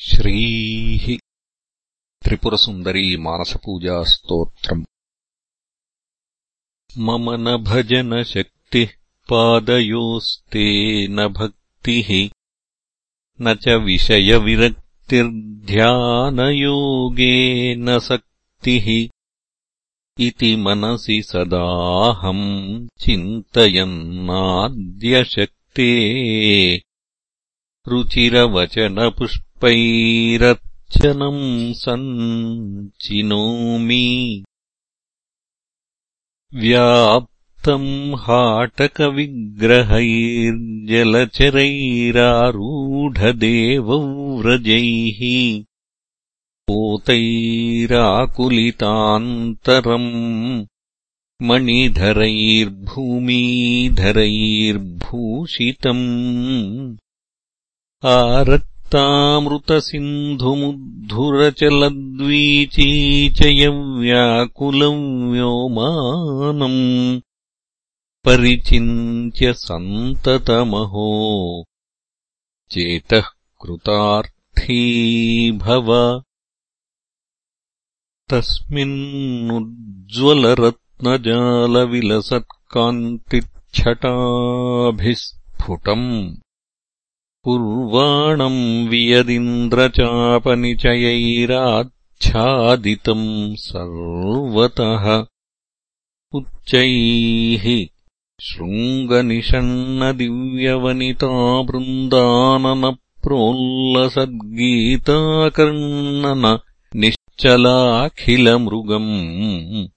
श्रीः त्रिपुरसुन्दरी मानसपूजास्तोत्रम् मम न भजनशक्तिः पादयोस्ते न भक्तिः न च विषयविरक्तिर्ध्यानयोगे न सक्तिः। इति मनसि सदाहम् चिन्तयन्नाद्यशक्ते। रुचिरवचनपुष्प पैरर्चनम् सञ्चिनोमि। व्याप्तम् हाटकविग्रहैर्जलचरैरारूढदेवव्रजैः। पोतैराकुलितान्तरम् मणिधरैर्भूमिधरैर्भूषितम्। आरत् तामृतसिन्धुमुद्धुरचलद्वीचीचयव्याकुलम् व्योमानम् परिचिन्त्य सन्ततमहो। चेतः कृतार्थी भव। तस्मिन्नुज्ज्वलरत्नजालविलसत्कान्तिच्छटाभिस्फुटम् कुर्वाणम् वियदिन्द्रचापनिचयैराच्छादितम् सर्वतः। उच्चैः शृङ्गनिषण्णदिव्यवनिताबृन्दाननप्रोल्लसद्गीताकर्णन निश्चलाखिलमृगम्।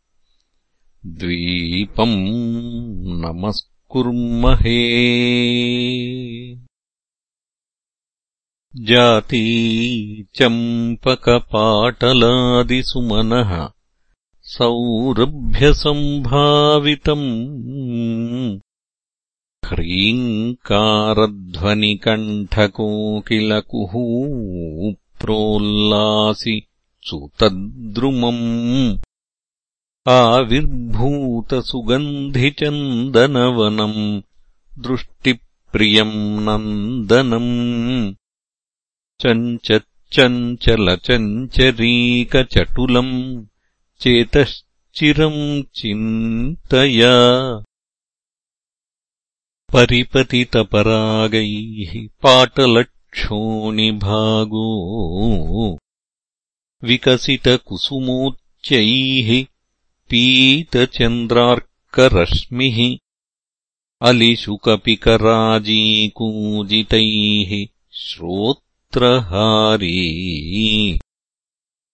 द्वीपम् नमस्कुर्महे जाती चम्पकपाटलादिसुमनः सौरभ्यसम्भावितम् ह्रीङ्कारध्वनिकण्ठकोकिलकुः प्रोल्लासि सुतद्रुमम् आविर्भूतसुगन्धिचन्दनवनम् दृष्टिप्रियम् नन्दनम् चञ्चच्चञ्चलचञ्चरीकचटुलम् चेतश्चिरम् चिन्तय। परिपतितपरागैः पाटलक्षोणिभागो विकसितकुसुमोच्चैः पीतचन्द्रार्करश्मिः अलिशुकपिकराजीकूजितैः श्रोत् त्रहारी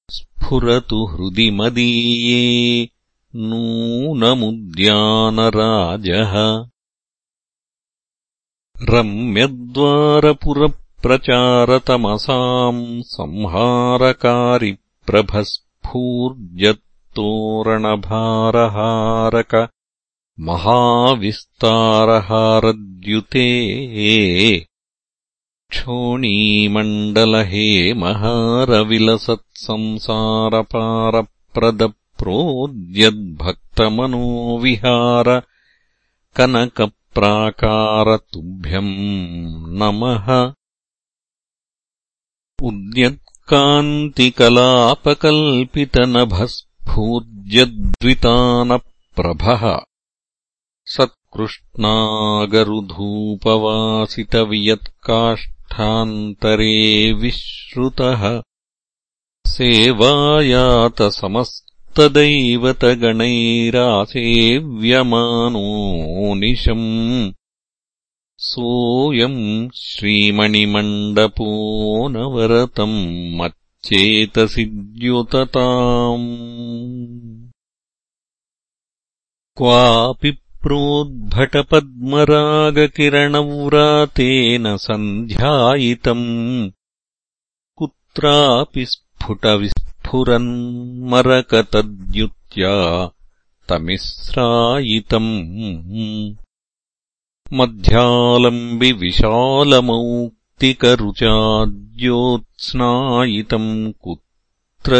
स्फुरतु हृदि मदीये नूनमुद्यानराजः। रम्यद्वारपुरप्रचारतमसाम् संहारकारिप्रभस्फूर्जत्तोरणभारहारक महाविस्तारहारद्युते क्षोणीमण्डलहेमहारविलसत्संसारपारप्रदप्रोद्यद्भक्तमनोविहार कनकप्राकारतुभ्यम् नमः। उद्यत्कान्तिकलापकल्पितनभस्फूर्जद्वितानप्रभः सत्कृष्णागरुधूपवासितवियत्काष्ठ न्तरे विश्रुतः। सेवायातसमस्तदैवतगणैरासेव्यमानोनिशम् सोऽयम् श्रीमणिमण्डपो नवरतम् मच्चेतसि द्युतताम् क्वापि प्रोद्भटपद्मरागकिरणव्रातेन सन्ध्यायितम् कुत्रापि स्फुटविस्फुरन्मरकतद्युत्या तमिस्रायितम् मध्यालम्बिविशालमौक्तिकरुचाद्योत्स्नायितम् कुत्रचिन्मातः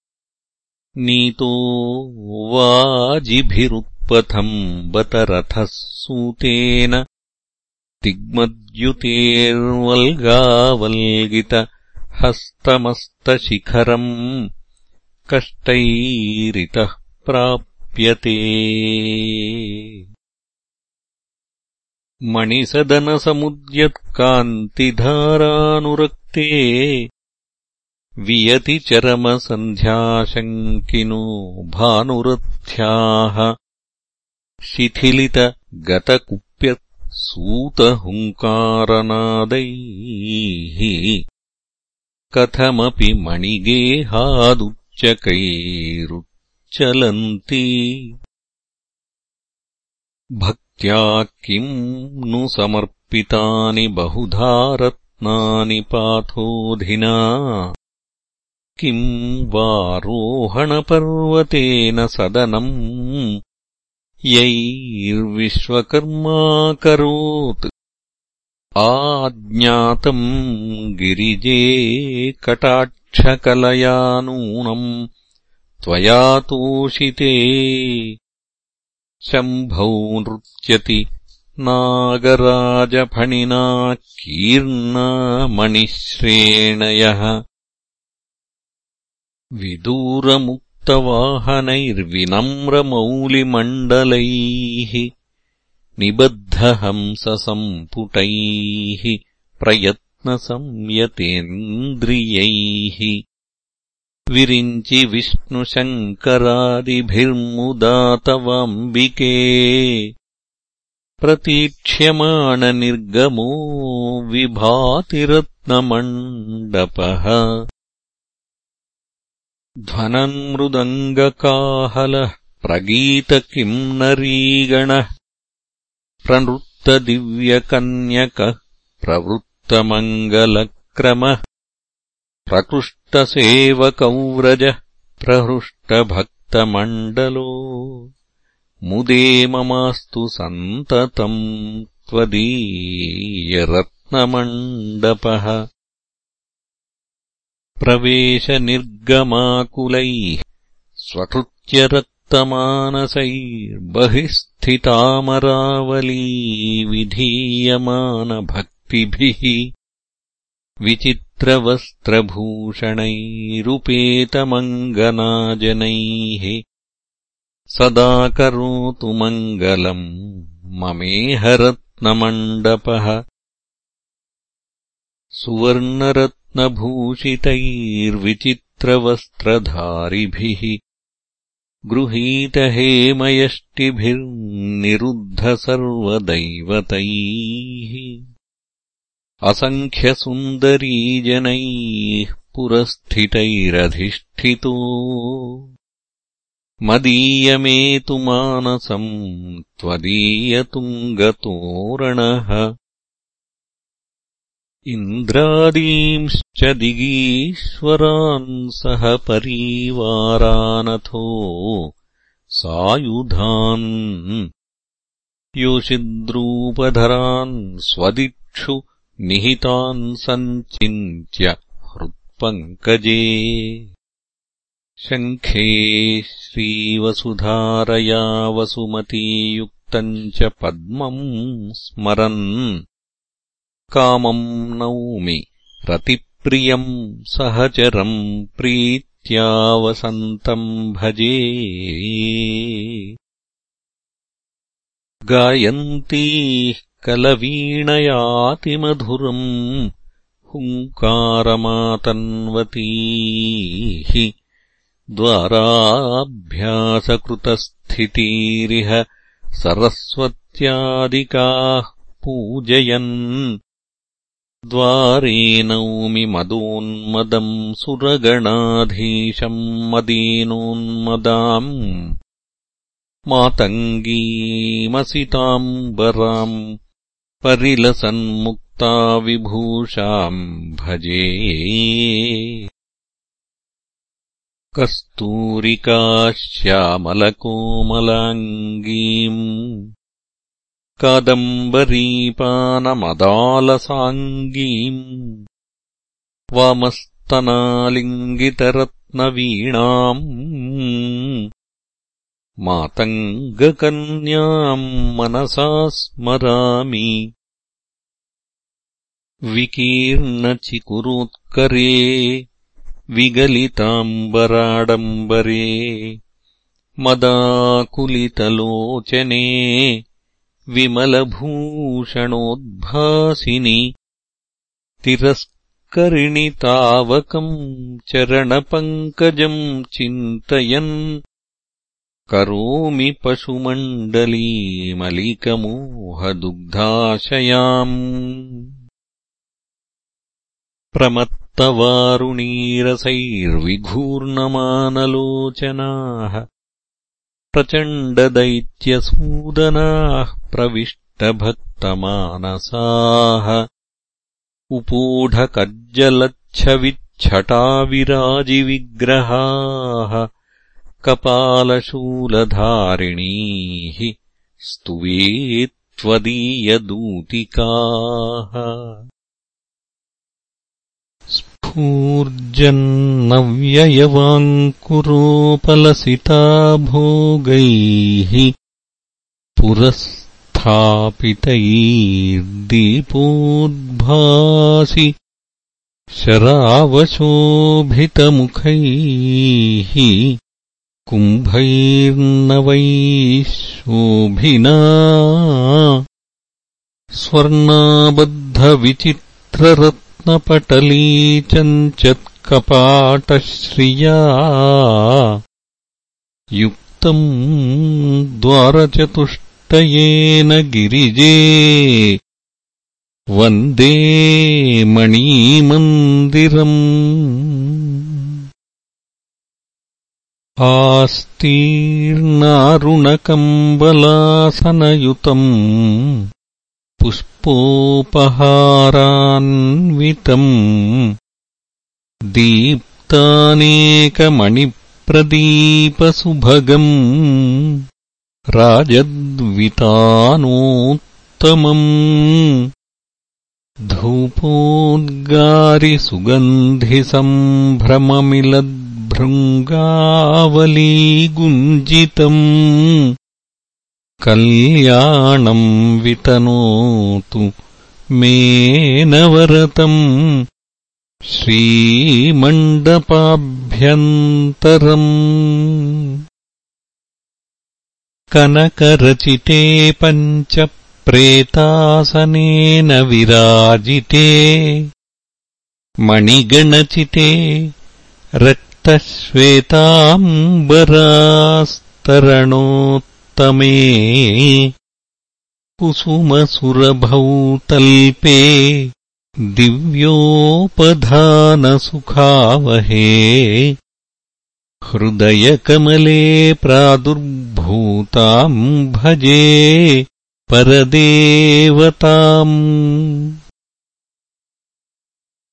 नीतो वाजिभिरुत्पथम् बत रथः सूतेन तिग्मद्युतेर्वल्गावल्गितहस्तमस्तशिखरम् कष्टैरितः प्राप्यते। मणिसदनसमुद्यत्कान्तिधारानुरक्ते वियति चरमसन्ध्याशङ्किनो भानुरथ्याः। शिथिलितगतकुप्यत्सूतहुङ्कारनादैः कथमपि मणिगेहादुच्चकैरुच्चलन्ति भक्त्या किम् नु समर्पितानि बहुधा रत्नानि पाथोधिना किम् वारोहणपर्वतेन सदनम् यैर्विश्वकर्माकरोत् आज्ञातम् गिरिजे कटाक्षकलया नूनम् त्वया तोषिते। शम्भौ नृत्यति नागराजफणिना कीर्णामणिश्रेणयः विदूरमुक्तवाहनैर्विनम्रमौलिमण्डलैः निबद्धहंससम्पुटैः प्रयत्नसंयतेन्द्रियैः। विरिञ्चि विष्णुशङ्करादिभिर्मुदातवाम्बिके प्रतीक्ष्यमाणनिर्गमो विभातिरत्नमण्डपः ध्वनन्मृदङ्गकाहलः प्रगीत नरीगणः प्रनृत्तदिव्यकन्यकः प्रवृत्तमङ्गलक्रमः प्रकृष्टसेवकौव्रजः प्रहृष्टभक्तमण्डलो मुदे ममास्तु सन्ततम् त्वदीयरत्नमण्डपः प्रवेशनिर्गमाकुलैः स्वकृत्यरक्तमानसैर्बहिः स्थितामरावली विधीयमानभक्तिभिः विचित्रवस्त्रभूषणैरुपेतमङ्गनाजनैः सदा करोतु मङ्गलम् ममेहरत्नमण्डपः सुवर्णरत्नभूषितैर्विचित्रवस्त्रधारिभिः गृहीतहेमयष्टिभिर्निरुद्धसर्वदैवतैः असङ्ख्यसुन्दरीजनैः पुरस्थितैरधिष्ठितो मदीयमेतु मानसम् त्वदीयतुङ्गतोरणः इन्द्रादींश्च दिगीश्वरान् सह परीवारानथो सायुधान् योषिद्रूपधरान् स्वदिक्षु निहितान् सञ्चिन्त्य हृत्पङ्कजे। शङ्खे श्रीवसुधारया वसुमतीयुक्तम् च पद्मम् स्मरन् कामम् नौमि। रतिप्रियम् सहचरम् प्रीत्या वसन्तम् भजे। गायन्तीः कलवीणयातिमधुरम् हुङ्कारमातन्वतीः। द्वाराभ्यासकृतस्थितिरिह सरस्वत्यादिकाः पूजयन् द्वारेणौमि मदोन्मदम् सुरगणाधीशम् मदीनोन्मदाम् मातङ्गीमसिताम्बराम् परिलसन्मुक्ता विभूषाम् भजे कस्तूरिकाश्यामलकोमलाङ्गीम् कादम्बरीपानमदालसाङ्गीम् वामस्तनालिङ्गितरत्नवीणाम् मातङ्गकन्याम् मनसा स्मरामि। विकीर्णचिकुरोत्करे विगलिताम्बराडम्बरे मदाकुलितलोचने विमलभूषणोद्भासिनि तिरस्करिणि तावकम् चरणपङ्कजम् चिन्तयन् करोमि पशुमण्डलीमलिकमोहदुग्धाशयाम् प्रमत्तवारुणीरसैर्विघूर्णमानलोचनाः प्रचण्डदैत्यसूदनाः प्रविष्टभक्तमानसाः। उपोढकज्जलच्छविच्छटाविराजिविग्रहाः। कपालशूलधारिणीः स्तुवे त्वदीयदूतिकाः स्फूर्जन्नव्ययवाङ्कुरोपलसिता भोगैः पुरस्थापितैर्दीपोद्भासि शरावशोभितमुखैः कुम्भैर्नवैशोभिना स्वर्णाबद्धविचित्ररत्नपटली चञ्चत्कपाटश्रिया। युक्तम् द्वारचतुष्टयेन गिरिजे। वन्दे मणीमन्दिरम्। आस्तीर्णारुणकम्बलासनयुतम् पुष्पोपहारान्वितम् दीप्तानेकमणिप्रदीपसुभगम् राजद्वितानोत्तमम् धूपोद्गारिसुगन्धिसम्भ्रममिलद् भृङ्गावलीगुञ्जितम् कल्याणम् वितनोतु मेनवरतम् श्रीमण्डपाभ्यन्तरम्। कनकरचिते पञ्च प्रेतासनेन विराजिते। मणिगणचिते श्वेताम्बरास्तरणोत्तमे कुसुमसुरभौतल्पे दिव्योपधानसुखावहे। हृदयकमले प्रादुर्भूताम् भजे परदेवताम्।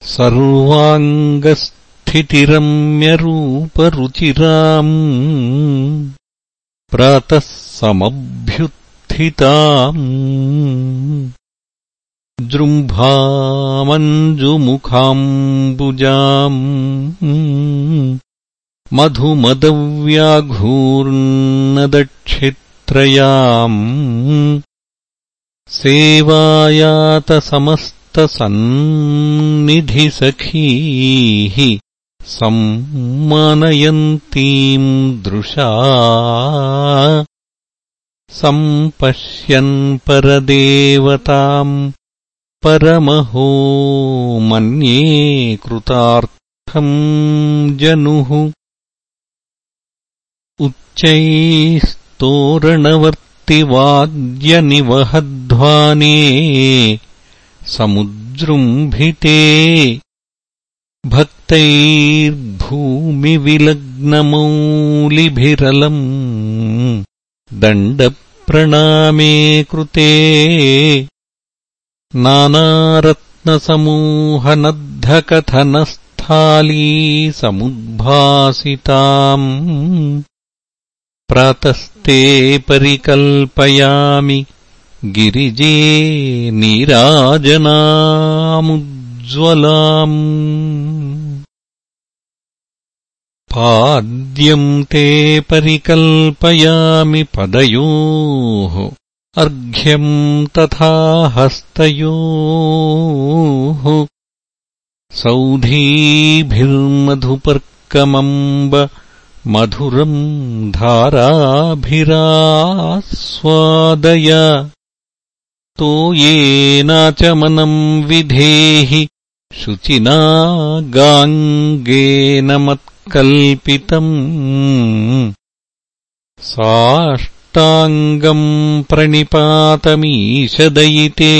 सर्वाङ्गस् स्थितिरम्यरूपरुचिराम् प्रातः समभ्युत्थिताम् जृम्भामञ्जुमुखाम्बुजाम् मधुमदव्याघूर्णदक्षित्रयाम् सेवायातसमस्तसन्निधिसखीः सम्मानयन्तीम् दृशा। सम्पश्यन् परदेवताम् परमहो मन्ये कृतार्थम् जनुः। उच्चैस्तोरणवर्तिवाद्यनिवहध्वाने समुजृम्भिते भक्तैर्भूमिविलग्नमौलिभिरलम् दण्डप्रणामे कृते नानारत्नसमूहनद्धकथनस्था स्थाली समुद्भासिताम् प्रातस्ते परिकल्पयामि गिरिजे नीराजनामुज्ज्वलाम् पाद्यम् ते परिकल्पयामि पदयोः अर्घ्यम् तथा हस्तयोः। सौधीभिर्मधुपर्कमम्ब मधुरम् धाराभिरास्वादय। तोयेनाचमनम् विधेहि शुचिना गाङ्गेन मत्कल्पितम् साष्टाङ्गम् प्रणिपातमीशदयिते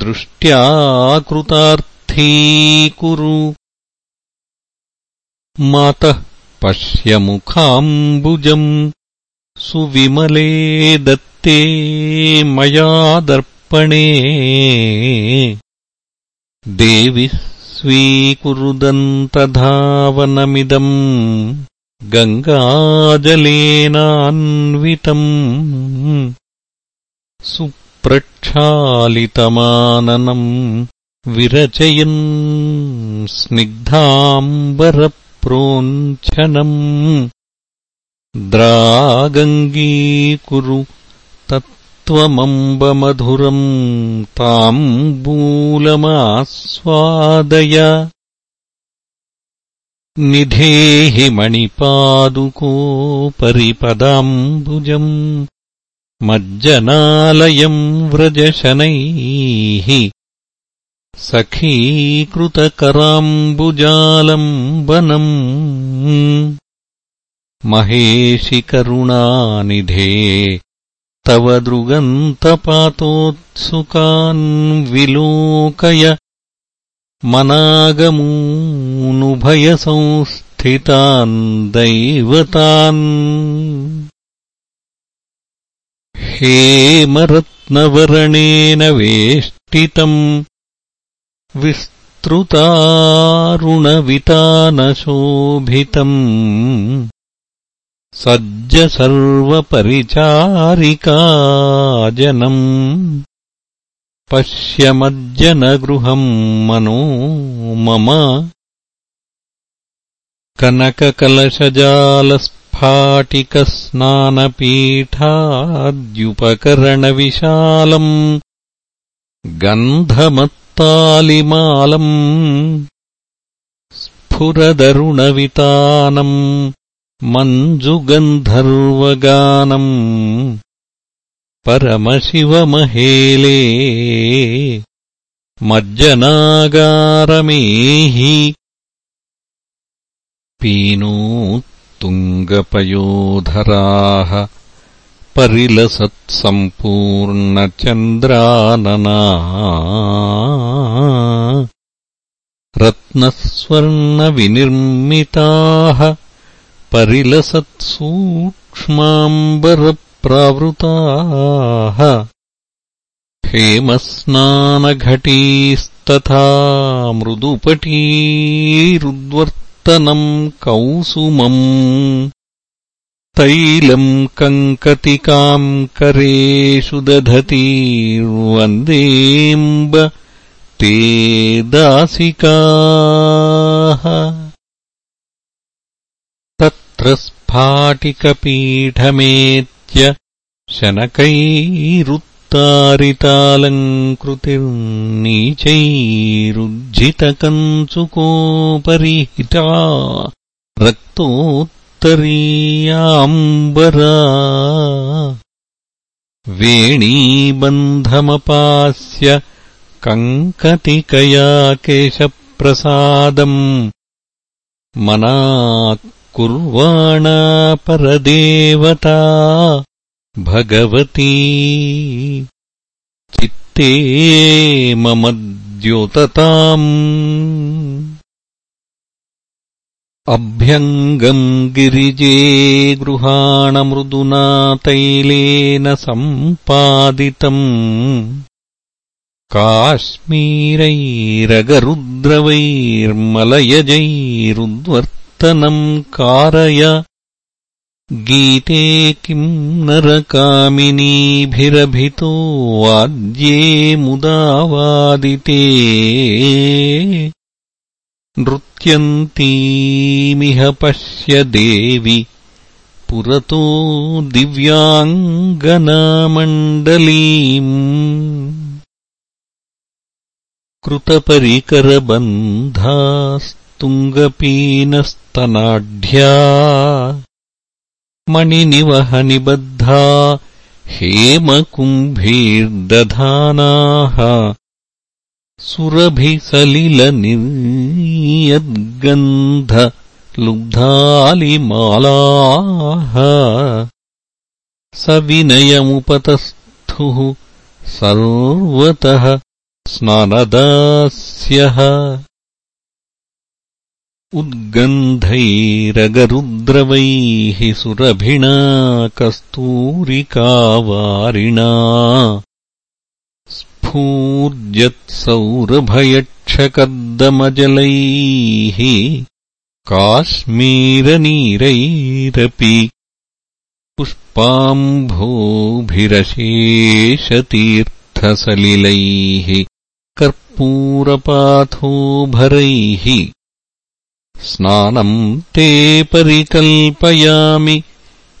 दृष्ट्याकृतार्थीकुरु मातः पश्यमुखाम्बुजम् सुविमले दत्ते मया दर्पणे। देवि स्वीकुरुदन्तधावनमिदम् गङ्गाजलेनान्वितम् सुप्रक्षालितमाननम् विरचयन् स्निग्धाम्बर प्रोञ्छनम् द्रागङ्गीकुरु तत्त्वमम्बमधुरम् ताम्बूलमास्वादय। निधेहि मणिपादुकोपरिपदाम्बुजम् मज्जनालयम् व्रजशनैः। सखीकृतकराम्बुजालम्बनम्। महेशि करुणानिधे तव दृगन्तपातोत्सुकान् विलोकय मनागमूनुभयसंस्थितान् दैवतान्। हेमरत्नवरणेन वेष्टितम् विस्तृतारुणवितानशोभितम् सज्ज सर्वपरिचारिकाजनम् पश्यमज्जनगृहम् मनो मम कनककलशजालस्फाटिकस्नानपीठाद्युपकरणविशालम् गन्धमत् तालिमालम् स्फुरदरुणवितानम् मञ्जुगन्धर्वगानम् परमशिवमहेले मज्जनागारमेहि पीनोत्तुङ्गपयोधराः परिलसत्सम्पूर्णचन्द्रानना रत्नस्वर्णविनिर्मिताः परिलसत्सूक्ष्माम्बरप्रावृताः। हेमस्नानघटीस्तथा मृदुपटीरुद्वर्तनम् कौसुमम्। तैलम् कङ्कतिकाम् करेषु दधतीर्वन्देम्ब ते दासिकाः तत्र स्फाटिकपीठमेत्य शनकैरुत्तारितालङ्कृतिर्नीचैरुज्झितकञ्चुकोपरिहिता रक्तो उत्तरीयाम्बरा वेणीबन्धमपास्य कङ्कतिकया केशप्रसादम् मनाक्कुर्वाणा परदेवता भगवती। चित्ते मम द्योतताम्। अभ्यङ्गम् गिरिजे गृहाणमृदुना तैलेन सम्पादितम्। काश्मीरैरगरुद्रमणिभिः गरुद्रवैर्मलयजैरुद्वर्तनम् कारय। गीते किम् नरकामिनीभिरभितो वाद्ये मुदावादिते। नृत्यन्तीमिह पश्य देवि। पुरतो दिव्याङ्गनामण्डलीम् कृतपरिकरबन्धास्तुङ्गपीनस्तनाढ्या मणिनिवहनिबद्धा हेमकुम्भीर्दधानाः। सुरभिसलिलनिर्यद्गन्धलुब्धालिमालाः सविनयमुपतस्थुः सर्वतः स्नानदास्यः उद्गन्धैरगरुद्रवैः सुरभिणा कस्तूरिकावारिणा स्फूर्जत्सौरभयक्षकद्दमजलैः काश्मीरनीरैरपि पुष्पाम्भोभिरशेषतीर्थसलिलैः कर्पूरपाथोभरैः स्नानम् ते परिकल्पयामि।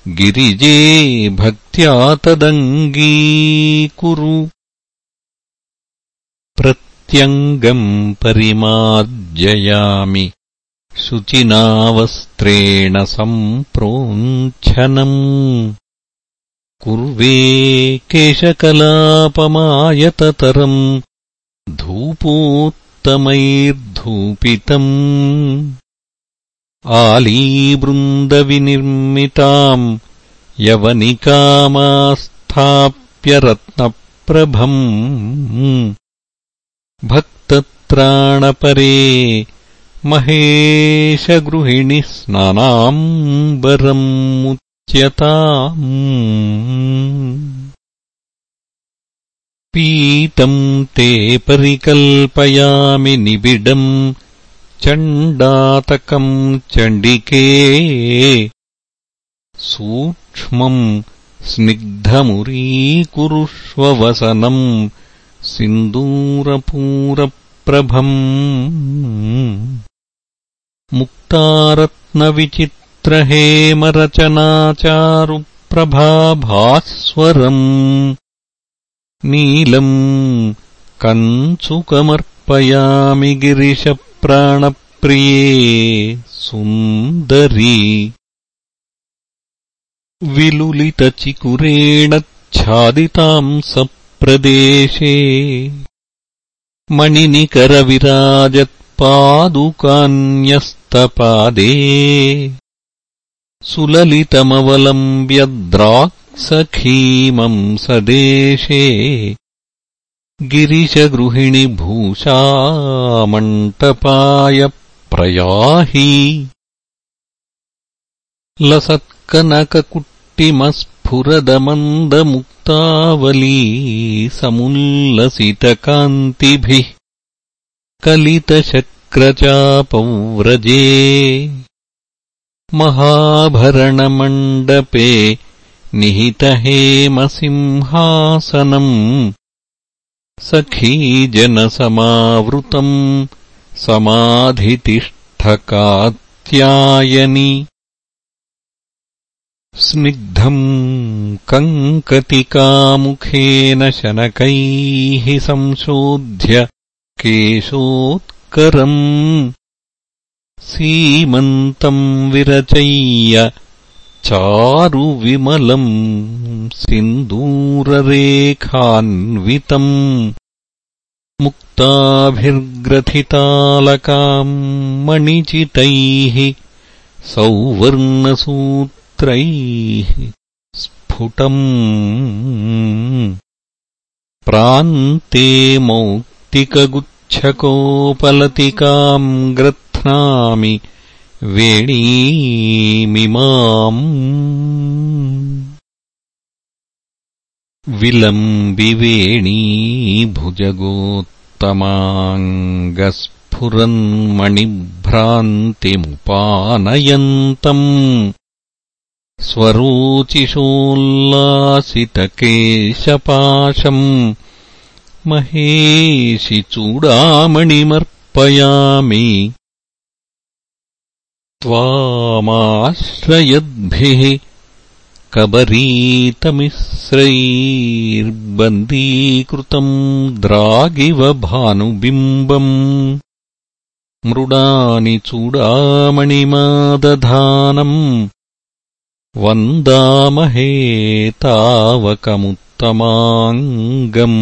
गिरिजे भक्त्या तदङ्गीकुरु। प्रत्यङ्गम् परिमार्जयामि। शुचिनावस्त्रेण सम्प्रोञ्छनम्। कुर्वे केशकलापमायततरम्। धूपोत्तमैर्धूपितम् आलीवृन्दविनिर्मिताम् यवनिकामास्थाप्यरत्नप्रभम् भक्तत्राणपरे महेशगृहिणि स्नानाम्बरमुच्यताम् पीतम् ते परिकल्पयामि निबिडम् चण्डातकम् चण्डिके सूक्ष्मम् स्निग्धमुरीकुरुष्ववसनम् सिन्दूरपूरप्रभम् मुक्तारत्नविचित्रहेमरचनाचारुप्रभाभास्वरम् नीलम् कञ्चुकमर्पयामि गिरिशप्राणप्रिये सुन्दरी। विलुलितचिकुरेणच्छादिताम् सप्रदेशे। मणिनिकरविराजत्पादुकान्यस्तपादे। सुललितमवलम्ब्यद्राक्सखीमम् सदेशे गिरिशगृहिणि भूषामण्टपाय प्रयाहि लसत्कनककुट्टिमस्फुरदमन्दमुक्तावली समुल्लसितकान्तिभिः कलितशक्रचापव्रजे। महाभरणमण्डपे निहितहेमसिंहासनम् सखीजनसमावृतम् समाधितिष्ठकात्यायनि। स्निग्धम् कङ्कतिकामुखेन शनकैः संशोध्य केशोत्करम्। सीमन्तम् विरचय्य चारुविमलम् सिन्दूररेखान्वितम् मुक्ताभिर्ग्रथितालकाम् मणिचितैः सौवर्णसूत्रैः स्फुटम् प्रान्ते मौक्तिकगुच्छकोपलतिकाम् ग्रथ्नामि वेणीमिमाम् विलम्बिवेणी भुजगोत्तमाङ्गस्फुरद्रुमशोभा स्फुरन्मणिभ्रान्तिमुपानयन्तम् स्वरोचिषोल्लासितकेशपाशम् महेशि चूडामणिमर्पयामि त्वामाश्रयद्भिः कबरीतमिश्रैर्बन्दीकृतम् द्रागिव भानुबिम्बम् मृडानि चूडामणिमादधानम् वन्दामहे तावकमुत्तमाङ्गम्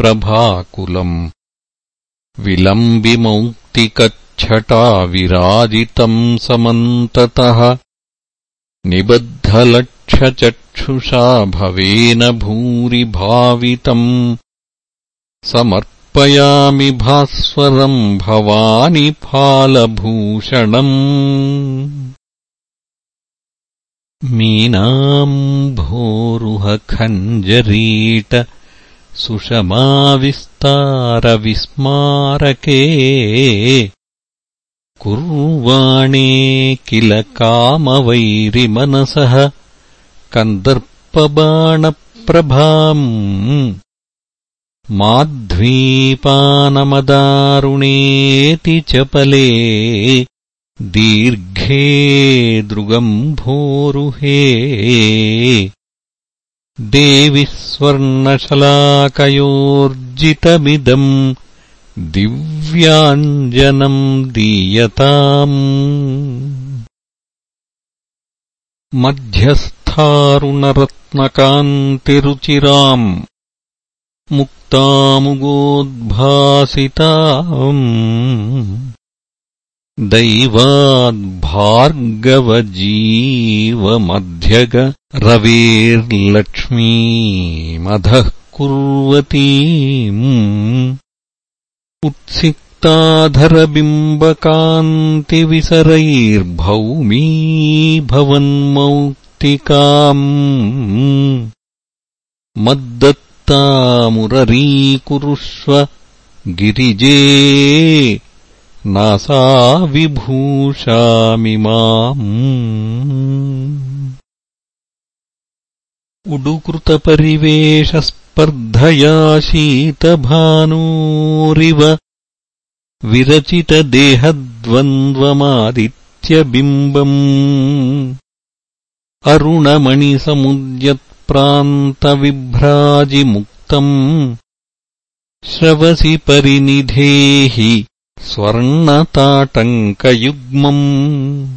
स्वमध्यनद्धहाटकस्फुरन्मणिप्रभाकुलम् विलम्बिमौक्तिकच्छटा विराजितम् समन्ततः। निबद्धलक्षचक्षुषा भवेन भूरिभावितम्। समर्प पयामि भास्वरम् भवानि फालभूषणम्। मीनाम्भोरुहखञ्जरीट सुषमाविस्तारविस्मारके कुर्वाणे किल कामवैरिमनसः कन्दर्पबाणप्रभाम् माध्वीपानमदारुणेति चपले दीर्घे दृगम्भोरुहे देवि स्वर्णशलाकयोर्जितमिदम् दिव्याञ्जनम् दीयताम्। मध्यस्थारुणरत्नकान्तिरुचिराम् मुक्तामुगोद्भासिताम् दैवाद्भार्गवजीवमध्यग रवेर्लक्ष्मीमधः कुर्वतीम् उत्सिक्ताधरबिम्बकान्तिविसरैर्भौमी भवन्मौक्तिकाम् मद्दत् मुररीकुरुष्व गिरिजे नासाविभूषामि माम्। उडुकृतपरिवेशस्पर्धया शीतभानूरिव विरचितदेहद्वन्द्वमादित्यबिम्बम्। अरुणमणिसमुद्यत् प्रान्तविभ्राजिमुक्तम् श्रवसि परिनिधेहि स्वर्णताटङ्कयुग्मम्।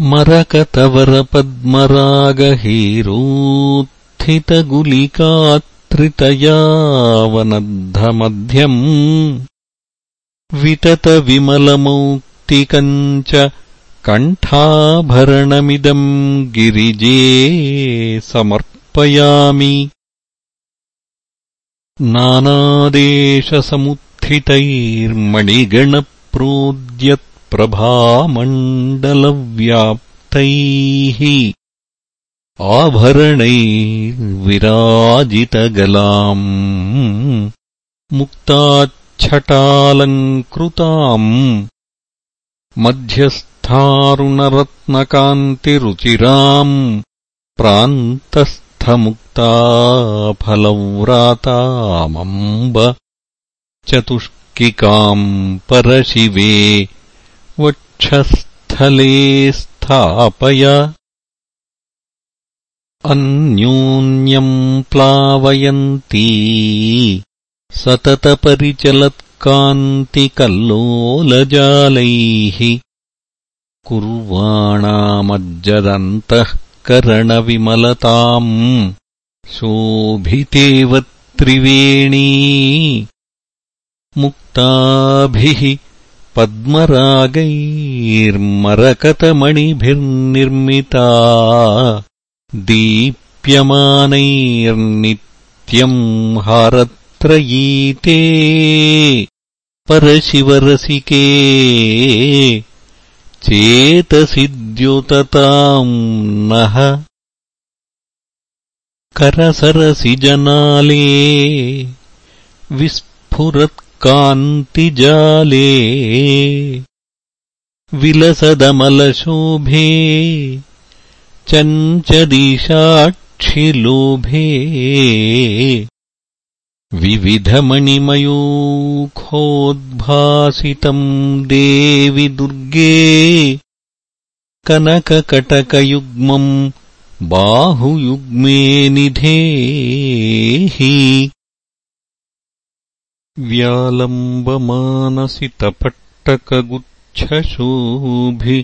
मरकतवरपद्मरागहीरोत्थितगुलिकात्रितयावनद्धमध्यम्। विततविमलमौक्तिकम् च कण्ठाभरणमिदम् गिरिजे समर्पयामि नानादेशसमुत्थितैर्मणिगणप्रोद्यत्प्रभामण्डलव्याप्तैः आभरणैर्विराजितगलाम् मुक्ताच्छटालङ्कृताम् मध्यस्थ रुणरत्नकान्तिरुचिराम् प्रान्तस्थमुक्ताफलव्रातामम्ब चतुष्किकाम् परशिवे वक्षस्थले स्थापय। अन्योन्यम् प्लावयन्ती। सततपरिचलत्कान्तिकल्लोलजालैः। कुर्वाणामज्जदन्तःकरणविमलताम् शोभितेव त्रिवेणी मुक्ताभिः पद्मरागैर्मरकतमणिभिर्निर्मिता दीप्यमानैर्नित्यम् हारत्रयीते परशिवरसिके चेतसि द्योतताम् नः करसरसि जनाले विस्फुरत्कान्तिजाले विलसदमलशोभे चञ्चदीशाक्षिलोभे विविधमणिमयूखोद्भासितम् देवि दुर्गे कनककटकयुग्मम् बाहुयुग्मे निधेहि व्यालम्बमानसितपट्टकगुच्छशोभि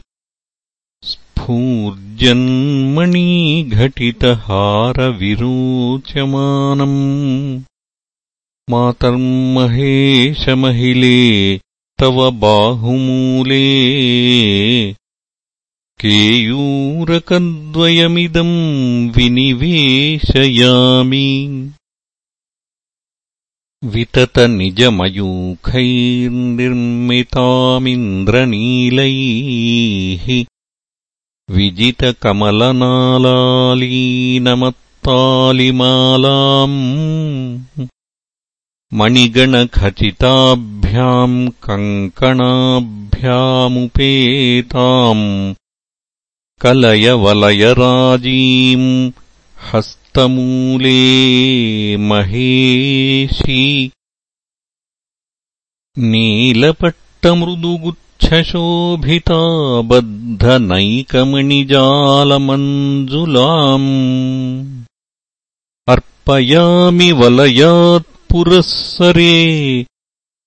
स्फूर्जन्मणिघटितहारविरोचमानम् मातर्महेशमहिले तव बाहुमूले केयूरकद्वयमिदम् विनिवेशयामि विततनिजमयूखैर्निर्मितामिन्द्रनीलैः विजितकमलनालालीनमत्तालिमालाम् मणिगणखचिताभ्याम् कङ्कणाभ्यामुपेताम् कलयवलयराजीम् हस्तमूले महेशी। नीलपट्टमृदुगुच्छशोभिता बद्धनैकमणिजालमञ्जुलाम् अर्पयामि वलयात्पुरःसरे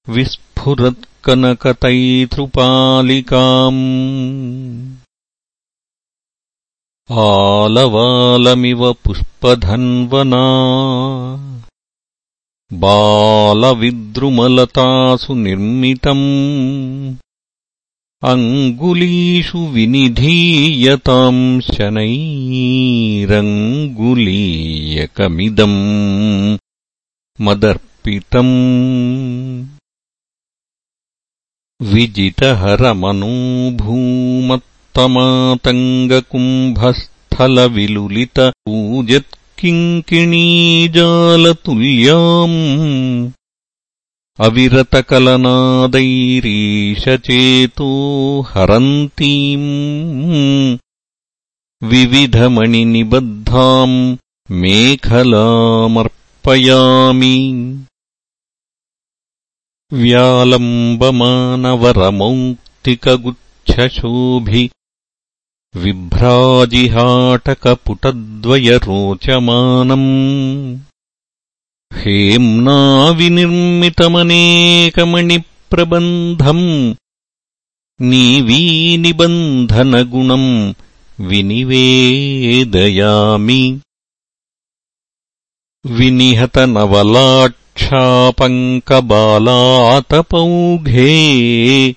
विस्फुरत्कनकतैतृपालिकाम् आलवालमिव पुष्पधन्वना। बालविद्रुमलतासु निर्मितम्। अङ्गुलीषु विनिधीयताम् शनैरङ्गुलीयकमिदम्। मदर्पितम्। विजितहरमनोभूमत् तमातङ्गकुम्भस्थलविलुलितपूजत्किङ्किणीजालतुल्याम् अविरतकलनादैरीशचेतो हरन्तीम्। विविधमणिनिबद्धाम् मेखलामर्पयामि। व्यालम्बमानवरमौक्तिकगुच्छशोभि विभ्राजिहाटकपुटद्वयरोचमानम्। हेम्नाविनिर्मितमनेकमणिप्रबन्धम्। नीवीनिबन्धनगुणम् विनिवेदयामि। विनिहतनवलाक्षापङ्कबालातपौघे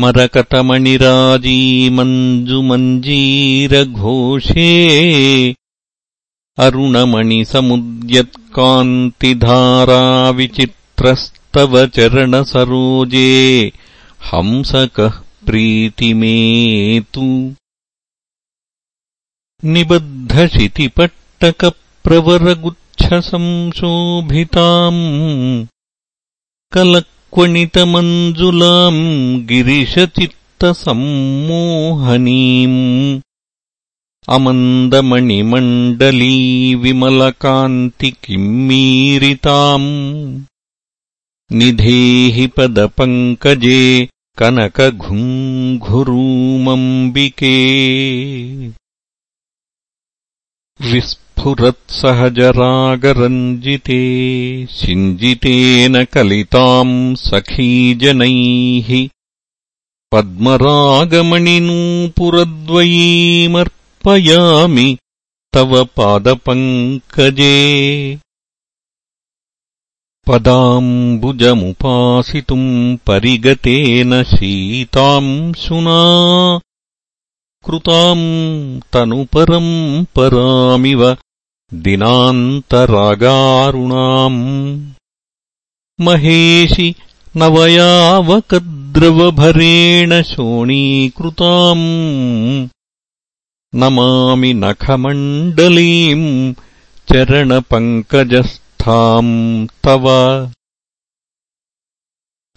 मरकतमणिराजीमञ्जुमञ्जीरघोषे अरुणमणिसमुद्यत्कान्तिधाराविचित्रस्तव चरणसरोजे हंसकः प्रीतिमेतु। निबद्धशितिपट्टकप्रवरगुच्छसंशोभिताम् कल क्वणितमञ्जुलाम् गिरिशचित्तसम्मोहनीम् अमन्दमणिमण्डली विमलकान्तिकिम्मीरिताम् निधेहि पदपङ्कजे कनकघुङ्घुरूमम्बिके स्फुरत्सहजरागरञ्जिते शिञ्जितेन कलिताम् सखीजनैः पद्मरागमणिनूपुरद्वयीमर्पयामि तव पादपङ्कजे। पदाम्बुजमुपासितुम् परिगतेन शीताम् शुना कृताम् तनुपरम् परामिव दिनान्तरागारुणाम्। महेशि नवयावकद्रवभरेण शोणीकृताम्। नमामि नखमण्डलीम् चरणपङ्कजस्थाम् तव।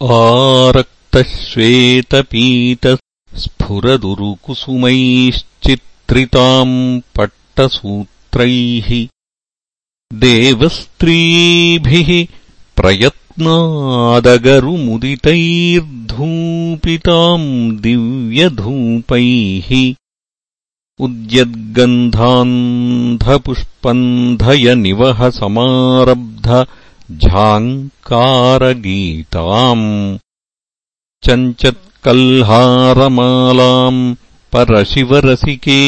आरक्तश्वेतपीतस्फुरदुरुकुसुमैश्चित्रिताम् पट्टसूत्रैः देवस्त्रीभिः प्रयत्नादगरुमुदितैर्धूपिताम् दिव्यधूपैः। उद्यद्गन्धान्धपुष्पन्धयनिवहसमारब्ध झाङ्कारगीताम्। चञ्चत्कल्हारमालाम् परशिवरसिके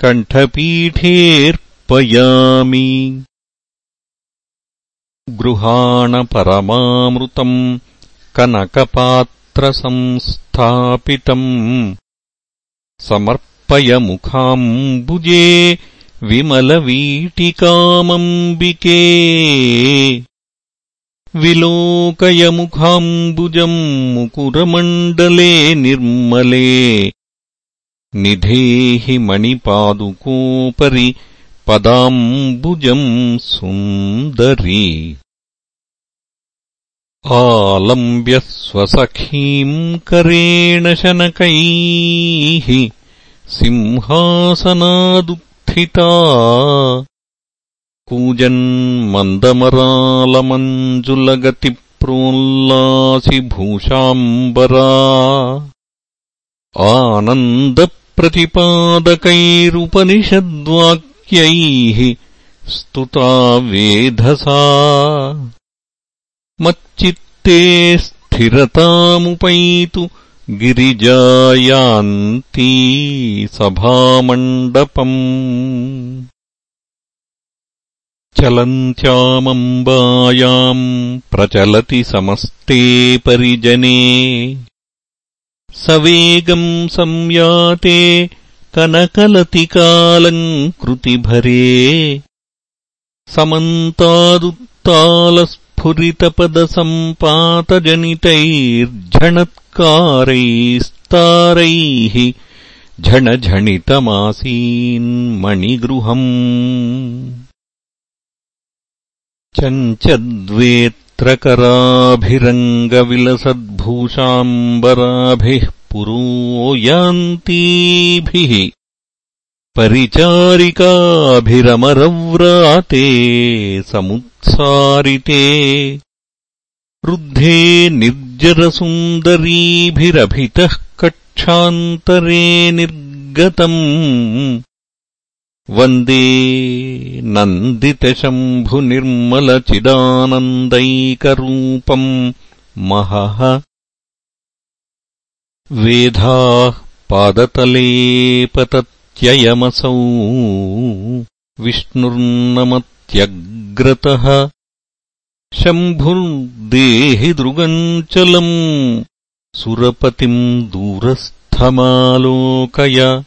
कण्ठपीठेऽर्पयामि गृहाणपरमामृतम् कनकपात्रसंस्थापितम् समर्पयमुखाम्बुजे विमलवीटिकामम्बिके। विलोकयमुखाम्बुजम् मुकुरमण्डले निर्मले निधेहि मणिपादुकोपरि पदाम्बुजम् सुन्दरी। आलम्ब्य स्वसखीम् करेण शनकैः सिंहासनादुत्थिता। कूजन्मन्दमरालमञ्जुलगतिप्रोल्लासिभूषाम्बरा आनन्दप्रतिपादकैरुपनिषद्वाक्यैः स्तुता वेधसा। मच्चित्ते स्थिरतामुपैतु गिरिजायान्ती सभामण्डपम्। चलन्त्यामम्बायाम् प्रचलति समस्ते परिजने सवेगम् संयाते कनकलतिकालम् कृतिभरे। समन्तादुत्तालस्फुरितपदसम्पातजनितैर्झणत्कारैस्तारैः झणझणितमासीन्मणिगृहम् चञ्चद्वेत्रकराभिरङ्गविलसद्भूषाम्बराभिः पुरो यान्तीभिः परिचारिकाभिरमरव्राते समुत्सारिते रुद्धे निर्जरसुन्दरीभिरभितः कक्षान्तरे निर्गतम् वन्दे नन्दितशम्भुनिर्मलचिदानन्दैकरूपम् महः। वेधाः पादतले पतत्ययमसौ विष्णुर्नमत्यग्रतः। शम्भुर्देहि दृगञ्चलम्। सुरपतिम् दूरस्थमालोकय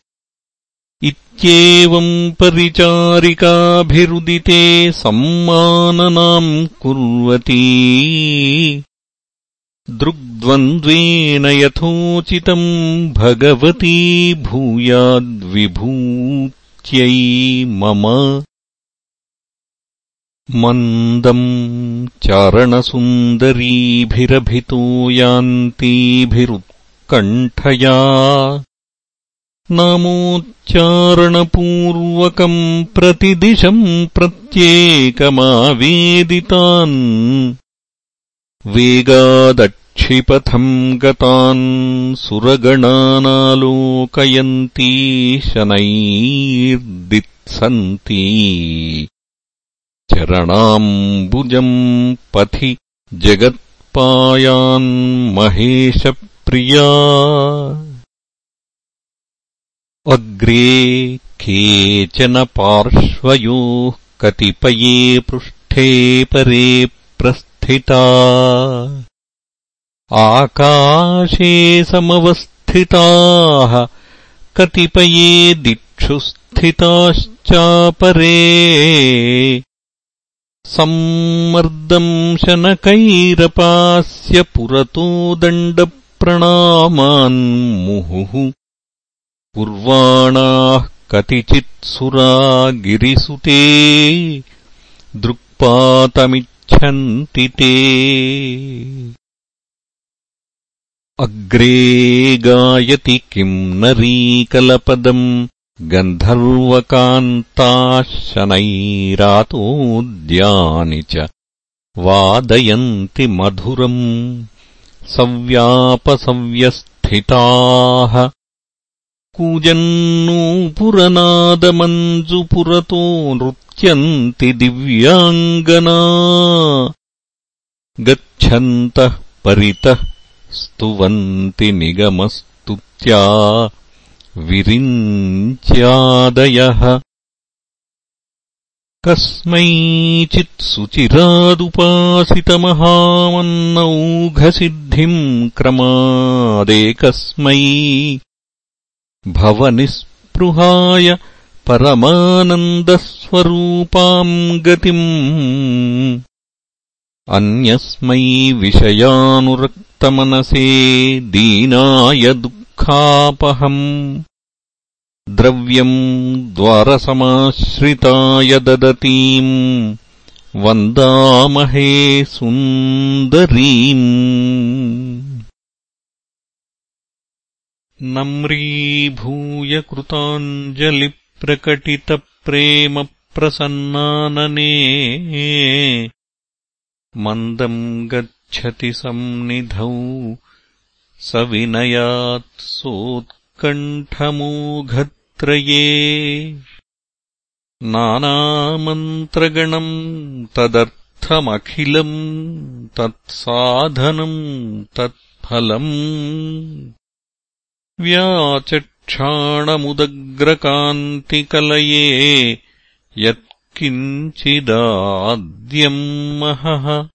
इत्येवम् परिचारिकाभिरुदिते सम्माननाम् कुर्वती। दृग्द्वन्द्वेन यथोचितम् भगवती भूयाद्विभूत्यै मम। मन्दम् चारणसुन्दरीभिरभितो यान्तीभिरुत्कण्ठया नामोच्चारणपूर्वकम् प्रतिदिशम् प्रत्येकमावेदितान्। वेगादक्षिपथम् गतान् सुरगणानालोकयन्ती शनैर्दित्सन्ती। चरणाम्बुजम् पथि जगत्पायान्महेशप्रिया अग्रे केचन पार्श्वयोः कतिपये पृष्ठे परे प्रस्थिता। आकाशे समवस्थिताः कतिपये दिक्षु स्थिताश्चापरे। सम्मर्दम् शनकैरपास्य पुरतो दण्डप्रणामान् कुर्वाणाः कतिचित्सुरा गिरिसुते दृक्पातमिच्छन्ति ते। अग्रे गायति किम् नरीकलपदम् गन्धर्वकान्ताः शनैरातोद्यानि च वादयन्ति मधुरम् सव्यापसव्यस्थिताः कूजन्नूपुरनादमञ्जुपुरतो नृत्यन्ति दिव्याङ्गना गच्छन्तः परितः स्तुवन्ति निगमस्तुत्या विरिञ्च्यादयः कस्मैचित्सुचिरादुपासितमहामन्नौघसिद्धिम् क्रमादेकस्मै भवनिःस्पृहाय परमानन्दस्वरूपाम् गतिम्। अन्यस्मै विषयानुरक्तमनसे दीनाय दुःखापहम्। द्रव्यम् द्वारसमाश्रिताय ददतीम्। वन्दामहे सुन्दरीम् नम्रीभूय कृताञ्जलिप्रकटितप्रेमप्रसन्नानने मन्दम् गच्छति सन्निधौ स विनयात् सोत्कण्ठमोघत्रये। नानामन्त्रगणम् तदर्थमखिलम् तत्साधनम् तत्फलम् व्याचक्षाणमुदग्रकान्तिकलये यत्किञ्चिदाद्यम् महः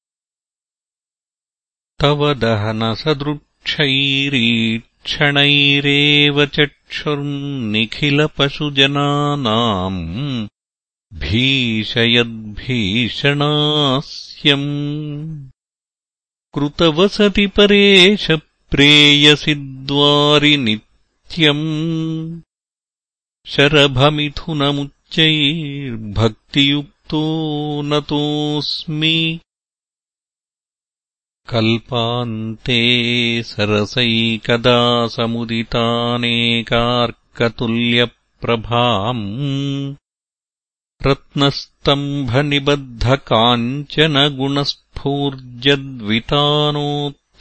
तव दहनसदृक्षैरीक्षणैरेव चक्षुर्निखिलपशुजनानाम् भीषयद्भीषणास्यम्। कृतवसति परेश प्रेयसि द्वारि नित्यम् शरभमिथुनमुच्चैर्भक्तियुक्तो नतोऽस्मि। कल्पान्ते सरसैकदा समुदितानेकार्कतुल्यप्रभाम्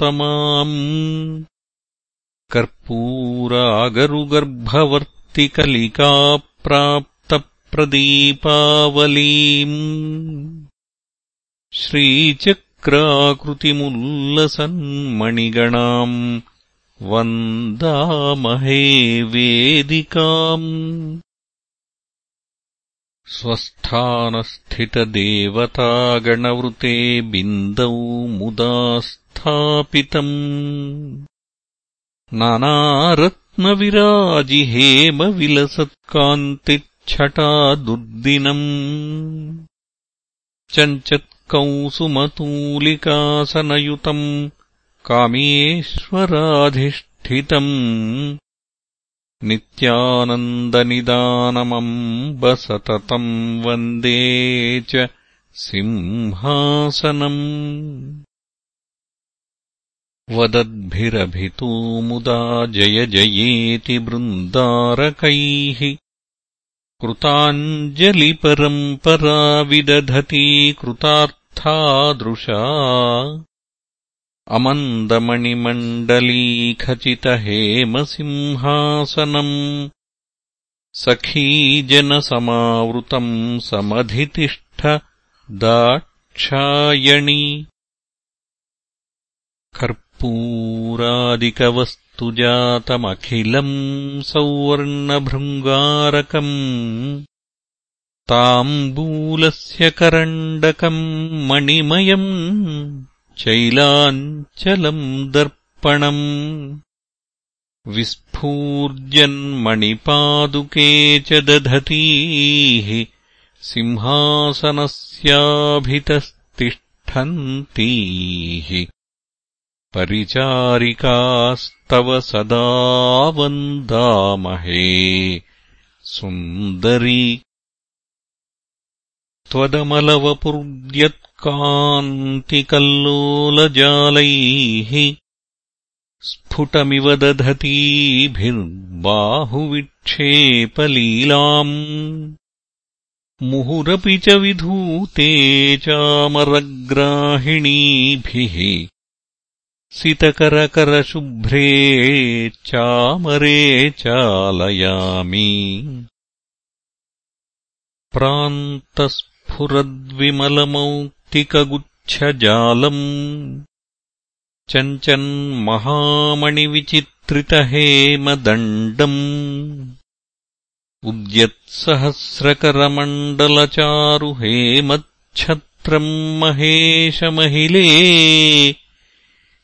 रत्नस्तम्भनिबद्धकाञ्चनगुणस्फूर्जद्वितानोत्तमाम् कर्पूरागरुगर्भवर्तिकलिकाप्राप्तप्रदीपावलीम् श्रीचक् क्राकृतिमुल्लसन्मणिगणाम् वन्दामहे वेदिकाम् स्वस्थानस्थितदेवतागणवृते बिन्दौ मुदा स्थापितम्। नानारत्नविराजिहेमविलसत्कान्तिच्छटा दुर्दिनम् चञ्चत् कंसुमतूलिकासनयुतम् कामेश्वराधिष्ठितम्। नित्यानन्दनिदानमम्बसततम् वन्दे च सिंहासनम् वदद्भिरभितो मुदा जय जयेति बृन्दारकैः कृताञ्जलिपरम्परा विदधती कृतार्थ दृशा अमन्दमणिमण्डलीखचितहेमसिंहासनम्। सखीजनसमावृतम् समधितिष्ठ दाक्षायणि कर्पूरादिकवस्तुजातमखिलम् सौवर्णभृङ्गारकम् ताम्बूलस्य करण्डकम् मणिमयम् चैलाञ्चलम् दर्पणम् विस्फूर्जन्मणिपादुके च दधतीः सिंहासनस्याभितस्तिष्ठन्तीः परिचारिकास्तव सदा वन्दामहे। सुन्दरी। त्वदमलवपुर्यत्कान्तिकल्लोलजालैः स्फुटमिव दधतीभिर्बाहुविक्षेपलीलाम् मुहुरपि च विधूते चामरग्राहिणीभिः सितकरकरशुभ्रे चामरे चालयामि। प्रान्तस्फुरद्विमलमौक्तिकगुच्छजालम्। चञ्चन्महामणिविचित्रितहेमदण्डम्। उद्यत्सहस्रकरमण्डलचारुहेमच्छत्रम् महेशमहिले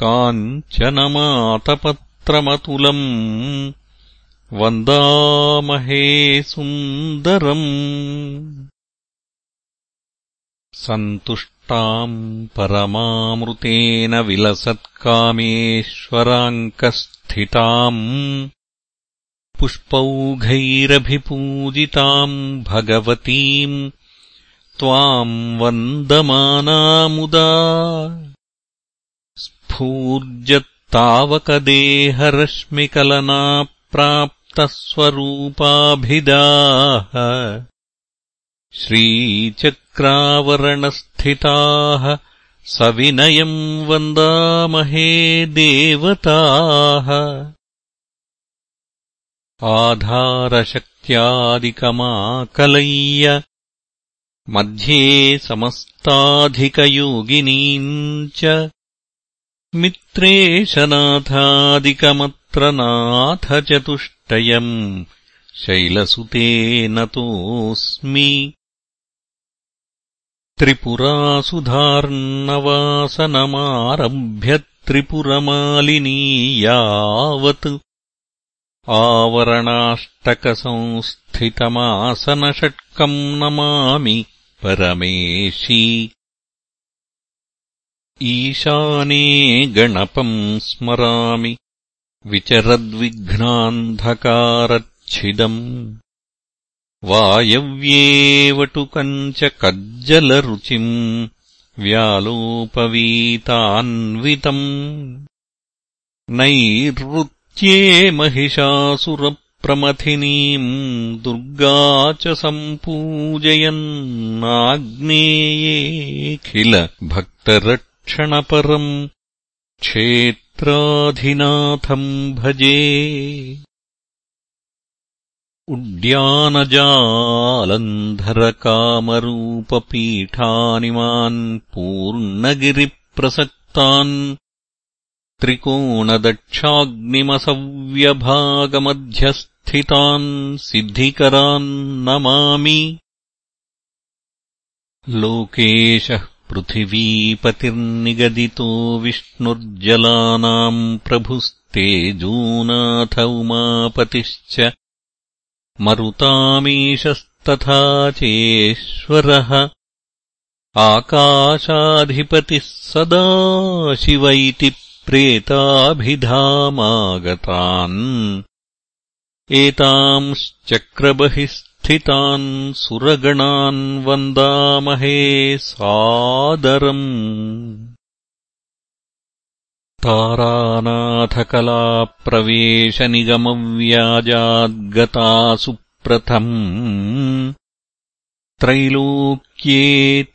काञ्चनमातपत्रमतुलम् वन्दामहे सुन्दरम् सन्तुष्टाम् परमामृतेन विलसत्कामेश्वराङ्कस्थिताम् पुष्पौघैरभिपूजिताम् भगवतीम् त्वाम् वन्दमानामुदा स्फूर्जत्तावकदेहरश्मिकलनाप्राप्तस्वरूपाभिदाः श्रीचक्रावरणस्थिताः सविनयम् वन्दामहे देवताः आधारशक्त्यादिकमाकलय्य मध्ये समस्ताधिकयोगिनीम् च मित्रेशनाथादिकमत्र नाथचतुष्टयम् शैलसुते नतोऽस्मि त्रिपुरासुधार्णवासनमारभ्य त्रिपुरमालिनी यावत्। आवरणाष्टकसंस्थितमासनषट्कम् नमामि परमेशी ईशाने गणपम् स्मरामि विचरद्विघ्नान्धकारच्छिदम् वायव्येवटुकम् च कज्जलरुचिम् व्यालोपवीतान्वितम् नैरृत्ये महिषासुरप्रमथिनीम् दुर्गा च सम्पूजयन्नाग्नेयेऽखिल भक्तरक्षणपरम् क्षेत्राधिनाथम् भजे। उड्यानजालन्धरकामरूपपीठानिमान् पूर्णगिरिप्रसक्तान् त्रिकोणदक्षाग्निमसव्यभागमध्यस्थितान् सिद्धिकरान् नमामि। लोकेशः पृथिवीपतिर्निगदितो विष्णुर्जलानाम् प्रभुस्तेजोनाथ उमापतिश्च मरुतामीशस्तथा चेश्वरः आकाशाधिपतिः सदा शिव इति प्रेताभिधामागतान् एतांश्चक्रबहिस्थितान् सुरगणान् वन्दामहे सादरम्। तारानाथकलाप्रवेशनिगमव्याजाद्गता सुप्रथम् त्रैलोक्ये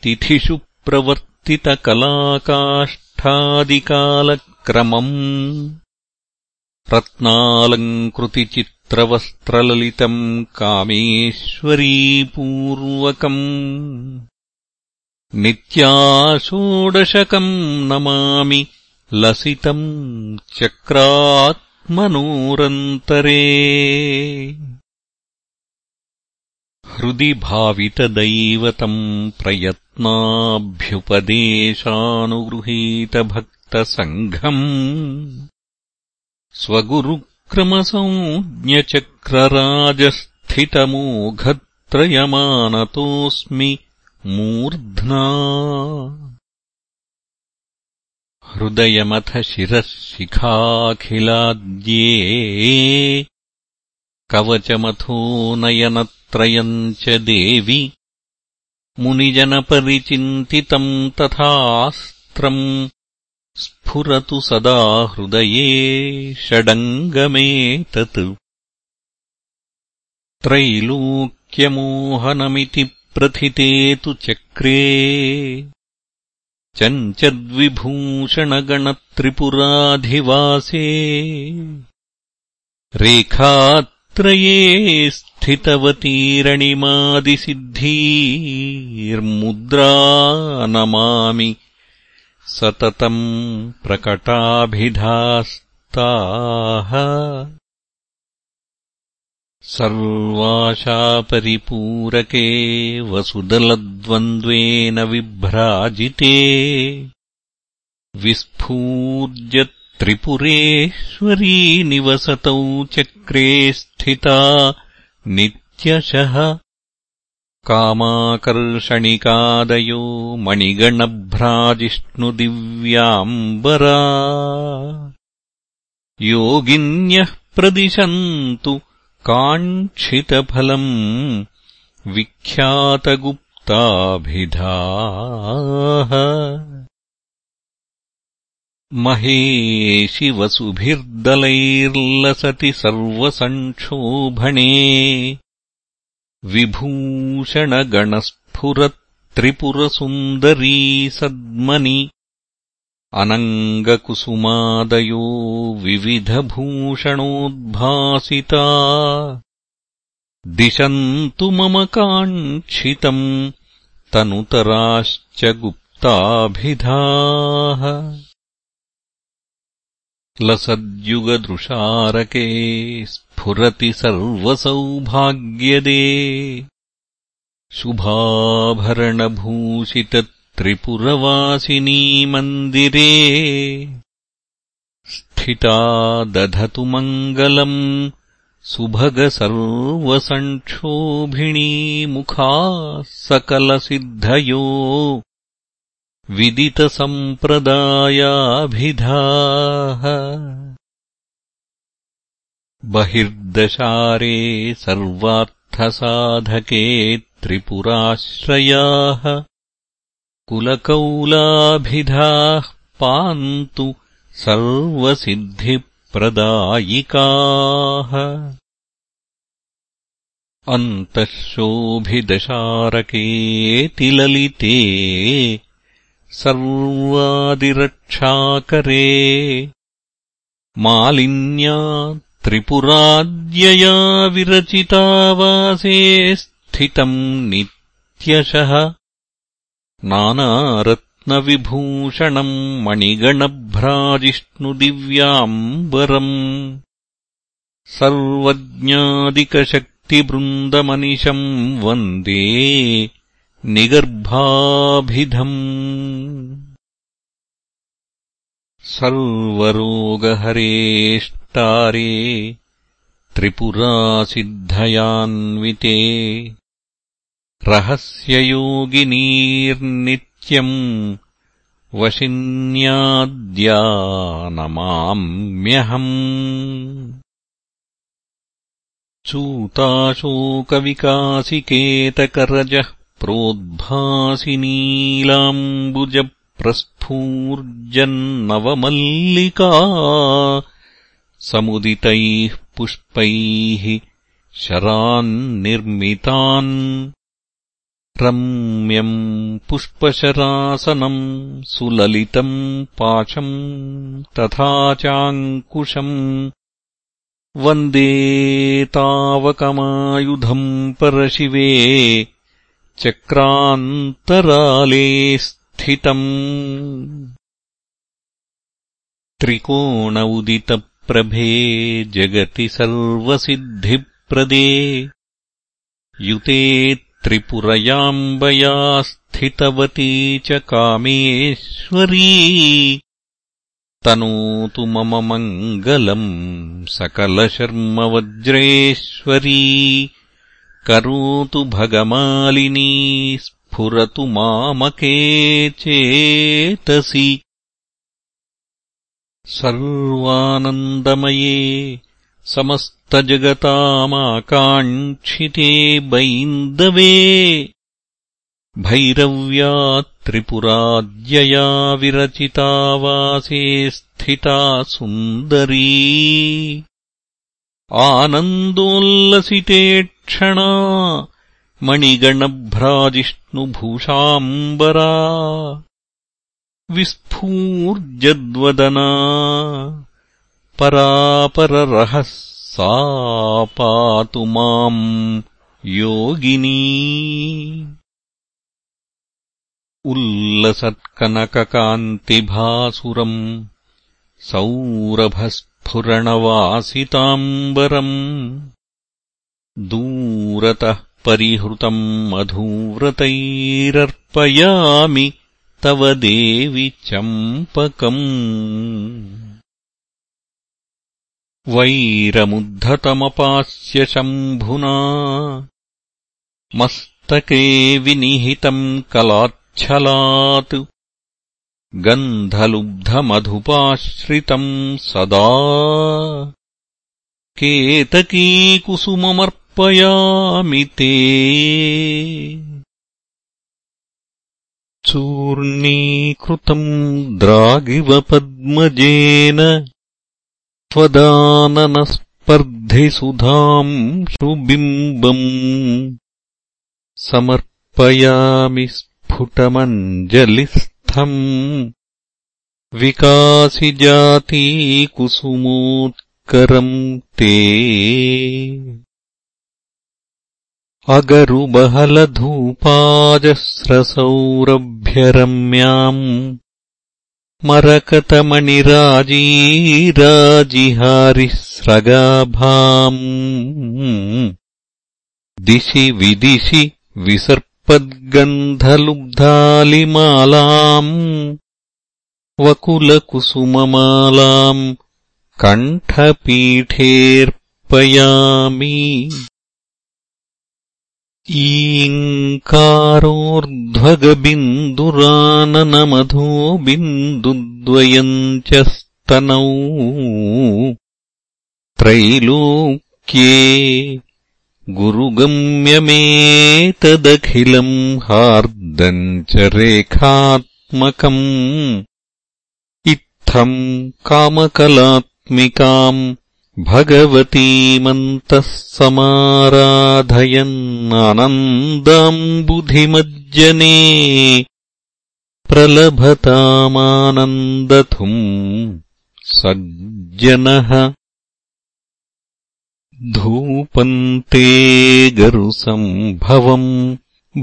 तिथिषु प्रवर्तितकलाकाष्ठादिकालक्रमम् रत्नालङ्कृतिचित्रवस्त्रललितम् कामेश्वरीपूर्वकम् नित्याषोडशकम् नमामि लसितम् चक्रात्मनोरन्तरे। हृदि भावितदैवतम् प्रयत्नाभ्युपदेशानुगृहीतभक्तसङ्घम् स्वगुरुक्रमसञ्ज्ञचक्रराजस्थितमोघत्रयमानतोऽस्मि मूर्ध्ना। हृदयमथ शिरः शिखाखिलाद्ये कवचमथो नयनत्रयम् च देवि मुनिजनपरिचिन्तितम् तथास्त्रम् स्फुरतु सदा हृदये षडङ्गमेतत्। त्रैलोक्यमोहनमिति प्रथिते तु चक्रे। चञ्चद्विभूषणगणत्रिपुराधिवासे। रेखात्रये स्थितवतीरणिमादिसिद्धीर्मुद्रा नमामि सततम् प्रकटाभिधास्ताः। सर्वाशापरिपूरके वसुदलद्वन्द्वेन विभ्राजिते। विस्फूर्जत्रिपुरेश्वरी निवसतौ चक्रे स्थिता नित्यशः कामाकर्षणिकादयो मणिगणभ्राजिष्णुदिव्याम्बरा। योगिन्यः प्रदिशन्तु काङ्क्षितफलम् विख्यातगुप्ताभिधाः। महेशि वसुभिर्दलैर्लसति सर्वसङ्क्षोभणे विभूषणगणस्फुरत्रिपुरसुन्दरी सद्मनि अनङ्गकुसुमादयो विविधभूषणोद्भासिता। दिशन्तु मम काङ्क्षितम् तनुतराश्च गुप्ताभिधाः। लसद्युगदृशारके स्फुरति सर्वसौभाग्यदे। शुभाभरणभूषित त्रिपुरवासिनी मन्दिरे। स्थिता दधतु मङ्गलम् सुभगसर्वसङ्क्षोभिणीमुखाः सकलसिद्धयो। विदितसम्प्रदायाभिधाः बहिर्दशारे सर्वार्थसाधके त्रिपुराश्रयाः कुलकौलाभिधाः पान्तु सर्वसिद्धिप्रदायिकाः। अन्तःशोभिदशारकेतिललिते सर्वादिरक्षाकरे। मालिन्या त्रिपुराद्यया विरचितावासे स्थितम् नित्यशः। नानारत्नविभूषणम् मणिगणभ्राजिष्णुदिव्याम्बरम्। सर्वज्ञादिकशक्तिवृन्दमनिशम् वन्दे निगर्भाभिधम् सर्वरोगहरेष्टारे त्रिपुरासिद्धयान्विते रहस्ययोगिनीर्नित्यम् वशिन्याद्या नमाम्यहम् चूताशोकविकासिकेतकरजः प्रोद्भासिनीलाम्बुजप्रस्फूर्जन्नवमल्लिका समुदितैः पुष्पैः शरान्निर्मितान् रम्यम् पुष्पशरासनम् सुललितम् पाशम् तथा चाङ्कुशम्। वन्दे तावकमायुधम् परशिवे चक्रान्तराले स्थितम् त्रिकोण उदितप्रभे जगति सर्वसिद्धिप्रदे। युते त्रिपुरयाम्बया स्थितवती च कामेश्वरी। तनोतु मम मङ्गलम् सकलशर्मवज्रेश्वरी। करोतु भगमालिनी स्फुरतु मामके चेतसि। सर्वानन्दमये समस्तजगतामाकाङ्क्षिते बैन्दवे। भैरव्या त्रिपुराद्यया विरचितावासे स्थिता सुन्दरी। आनन्दोल्लसिते क्षणा मणिगणभ्राजिष्णुभूषाम्बरा। विस्फूर्जद्वदना। परापररहः सा पातु माम् योगिनी। उल्लसत्कनककान्तिभासुरम् सौरभस्फुरणवासिताम्बरम्। दूरतः परिहृतम् मधुव्रतैरर्पयामि तव देवि चम्पकम्। वैरमुद्धतमपास्य शम्भुना मस्तके विनिहितम् कलाच्छलात्। गन्धलुब्धमधुपाश्रितम् सदा केतकीकुसुममर्पयामि ते। चूर्णीकृतम् द्रागिव पद्मजेन त्वदाननस्पर्धिसुधाम् सुबिम्बम् समर्पयामि स्फुटमञ्जलिस्थम्। विकासिजातीकुसुमोत्करम् ते अगरुबहलधूपाजस्रसौरभ्यरम्याम् मरकतमणिराजीराजिहारिस्रगाभाम् दिशि विदिशि विसर्पद्गन्धलुब्धालिमालाम् वकुलकुसुममालाम् कण्ठपीठेऽर्पयामि ईङ्कारोर्ध्वगबिन्दुराननमधो बिन्दुद्वयम् च स्तनौ त्रैलोक्ये गुरुगम्यमेतदखिलम् हार्दम् च रेखात्मकम् इत्थम् कामकलात्मिकाम् भगवतीमन्तः समाराधयन्ननन्दाम्बुधिमज्जने प्रलभतामानन्दथुम् सज्जनः धूपन्ते गरुसम्भवम्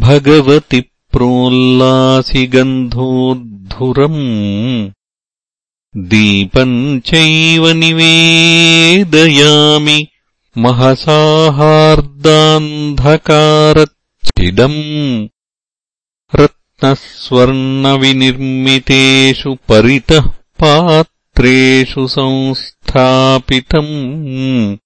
भगवति प्रोल्लासिगन्धोद्धुरम् दीपम् चैव निवेदयामि महसाहार्दान्धकारच्छिदम्। रत्नस्वर्णविनिर्मितेषु परितः पात्रेषु संस्थापितम्।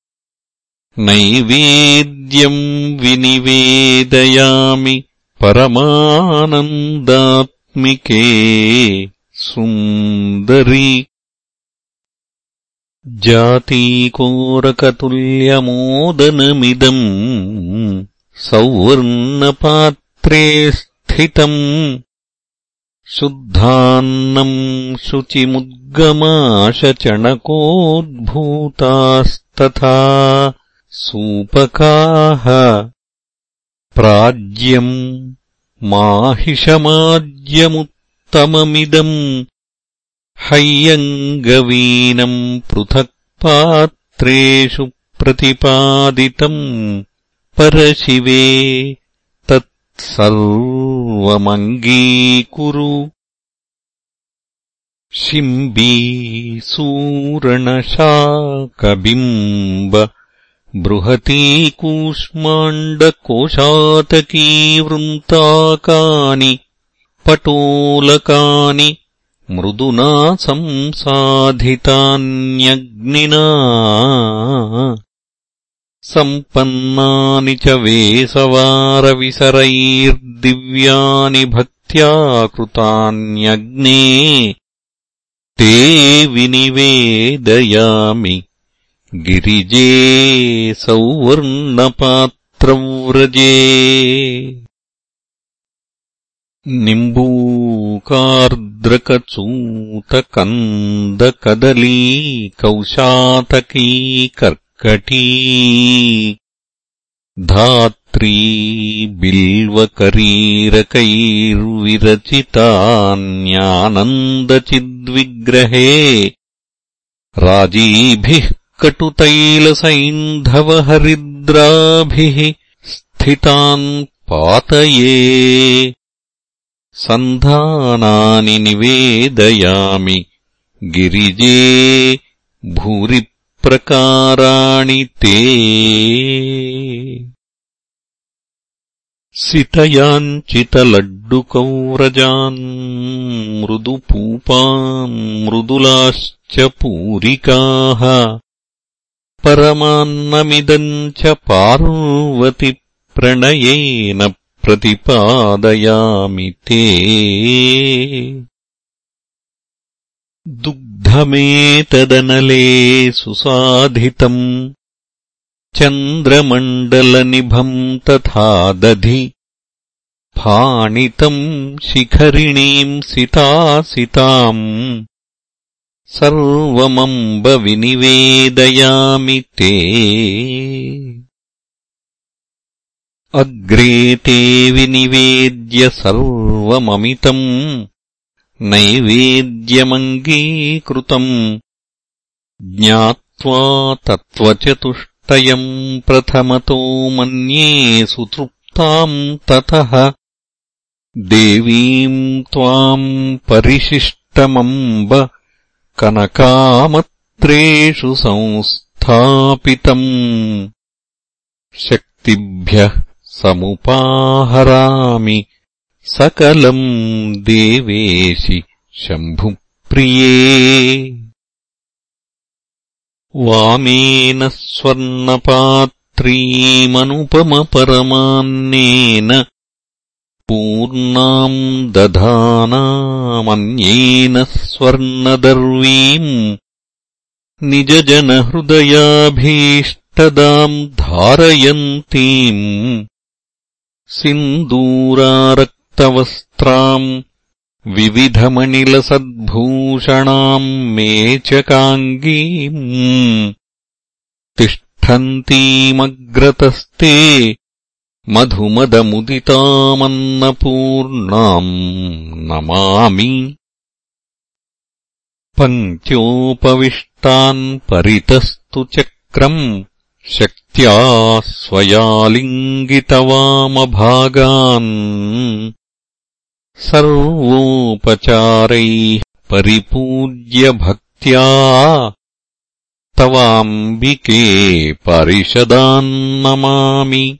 नैवेद्यम् विनिवेदयामि परमानन्दात्मिके सुन्दरी। जातीकोरकतुल्यमोदनमिदम् सौवर्णपात्रे स्थितम् शुद्धान्नम् शुचिमुद्गमाशचणकोद्भूतास्तथा सूपकाः। प्राज्यम् माहिषमाज्यमुत् तममिदम् हय्यङ्गवीनम् पृथक् पात्रेषु प्रतिपादितम् परशिवे तत्सर्वमङ्गीकुरु। शिम्बीसूरणशाकबिम्ब बृहती कूष्माण्डकोशातकी वृन्ताकानि पटोलकानि मृदुना संसाधितान्यग्निना सम्पन्नानि च वेसवारविसरैर्दिव्यानि भक्त्या कृतान्यग्ने ते विनिवेदयामि गिरिजे सौवर्णपात्रव्रजे निम्बूकार्द्रकचूतकन्दकदली कौशातकी कर्कटी धात्री बिल्वकरीरकैर्विरचितान्यानन्दचिद्विग्रहे राजीभिः कटुतैलसैन्धवहरिद्राभिः स्थितान् पातये सन्धानानि निवेदयामि। गिरिजे भूरिप्रकाराणि ते। सितयाञ्चितलड्डुकौरजान् मृदुपूपान् मृदुलाश्च पूरिकाः। परमान्नमिदम् च पार्वतिप्रणयेन प्रतिपादयामि ते। दुग्धमेतदनले सुसाधितम् चन्द्रमण्डलनिभम् तथा दधि। फाणितम् शिखरिणीम् सितासिताम्। सर्वमम्बविनिवेदयामि ते अग्रे ते विनिवेद्य सर्वममितम् नैवेद्यमङ्गीकृतम् ज्ञात्वा तत्त्वचतुष्टयम् प्रथमतो मन्ये सुतृप्ताम् ततः देवीम् त्वाम् परिशिष्टमम्ब कनकामत्रेषु संस्थापितम् शक्तिभ्यः समुपाहरामि। सकलम् देवेशि शम्भुप्रिये। वामेन स्वर्णपात्रीमनुपमपरमान्नेन पूर्णाम् दधानामन्येन स्वर्णदर्वीम् निजजनहृदयाभीष्टदाम् धारयन्तीम् सिन्दूरारक्तवस्त्राम् विविधमणिलसद्भूषणाम् मेचकाङ्गीम्। तिष्ठन्तीमग्रतस्ते मधुमदमुदितामन्नपूर्णाम् नमामि। पङ्क्त्योपविष्टान् परितस्तु चक्रम् शक्त्या स्वयालिङ्गितवामभागान् सर्वोपचारैः परिपूज्य भक्त्या तवाम्बिके परिषदान्नमामि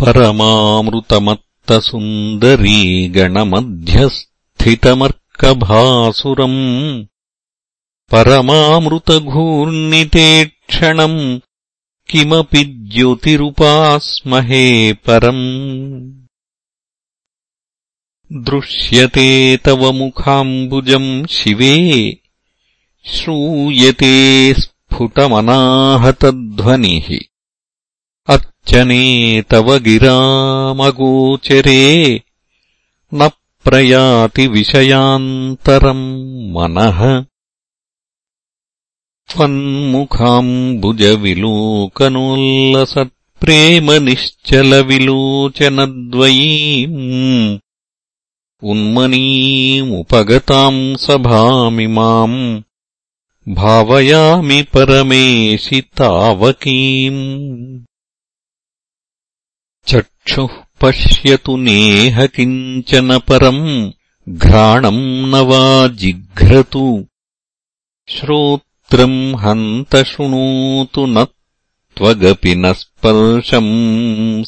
परमामृतमत्तसुन्दरी गणमध्यस्थितमर्कभासुरम्। परमामृतघूर्णिते क्षणम् किमपि ज्योतिरुपास्महे परम्। दृश्यते तव मुखाम्बुजम् शिवे श्रूयते स्फुटमनाहतध्वनिः। अर्चने तव गिरामगोचरे न प्रयाति विषयान्तरम् मनः त्वन्मुखाम्बुजविलोकनोल्लसत्प्रेमनिश्चलविलोचनद्वयीम् उन्मनीमुपगताम् सभामिमाम् भावयामि परमेशि तावकीम् चक्षुः पश्यतु नेह किञ्चन परम् घ्राणम् न वा जिघ्रतु मित्रम् हन्त शृणोतु न त्वगपि न स्पर्शम्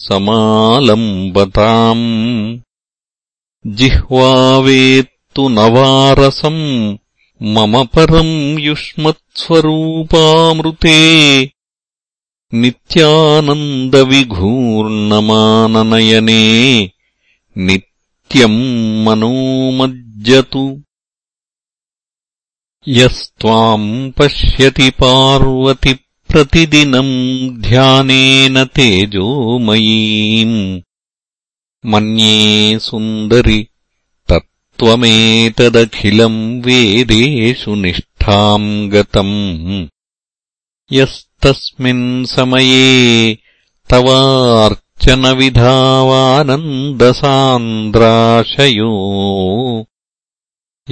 समालम्बताम् जिह्वावेत्तु नवारसम् मम परम् युष्मत्स्वरूपामृते नित्यानन्दविघूर्णमाननयने नित्यम् मनोमज्जतु यस्त्वाम् पश्यति पार्वति प्रतिदिनम् ध्यानेन तेजोमयीम् मन्ये सुन्दरि तत्त्वमेतदखिलम् वेदेषु निष्ठाम् गतम्। यस्तस्मिन् समये तवार्चनविधावानन्दसान्द्राशयो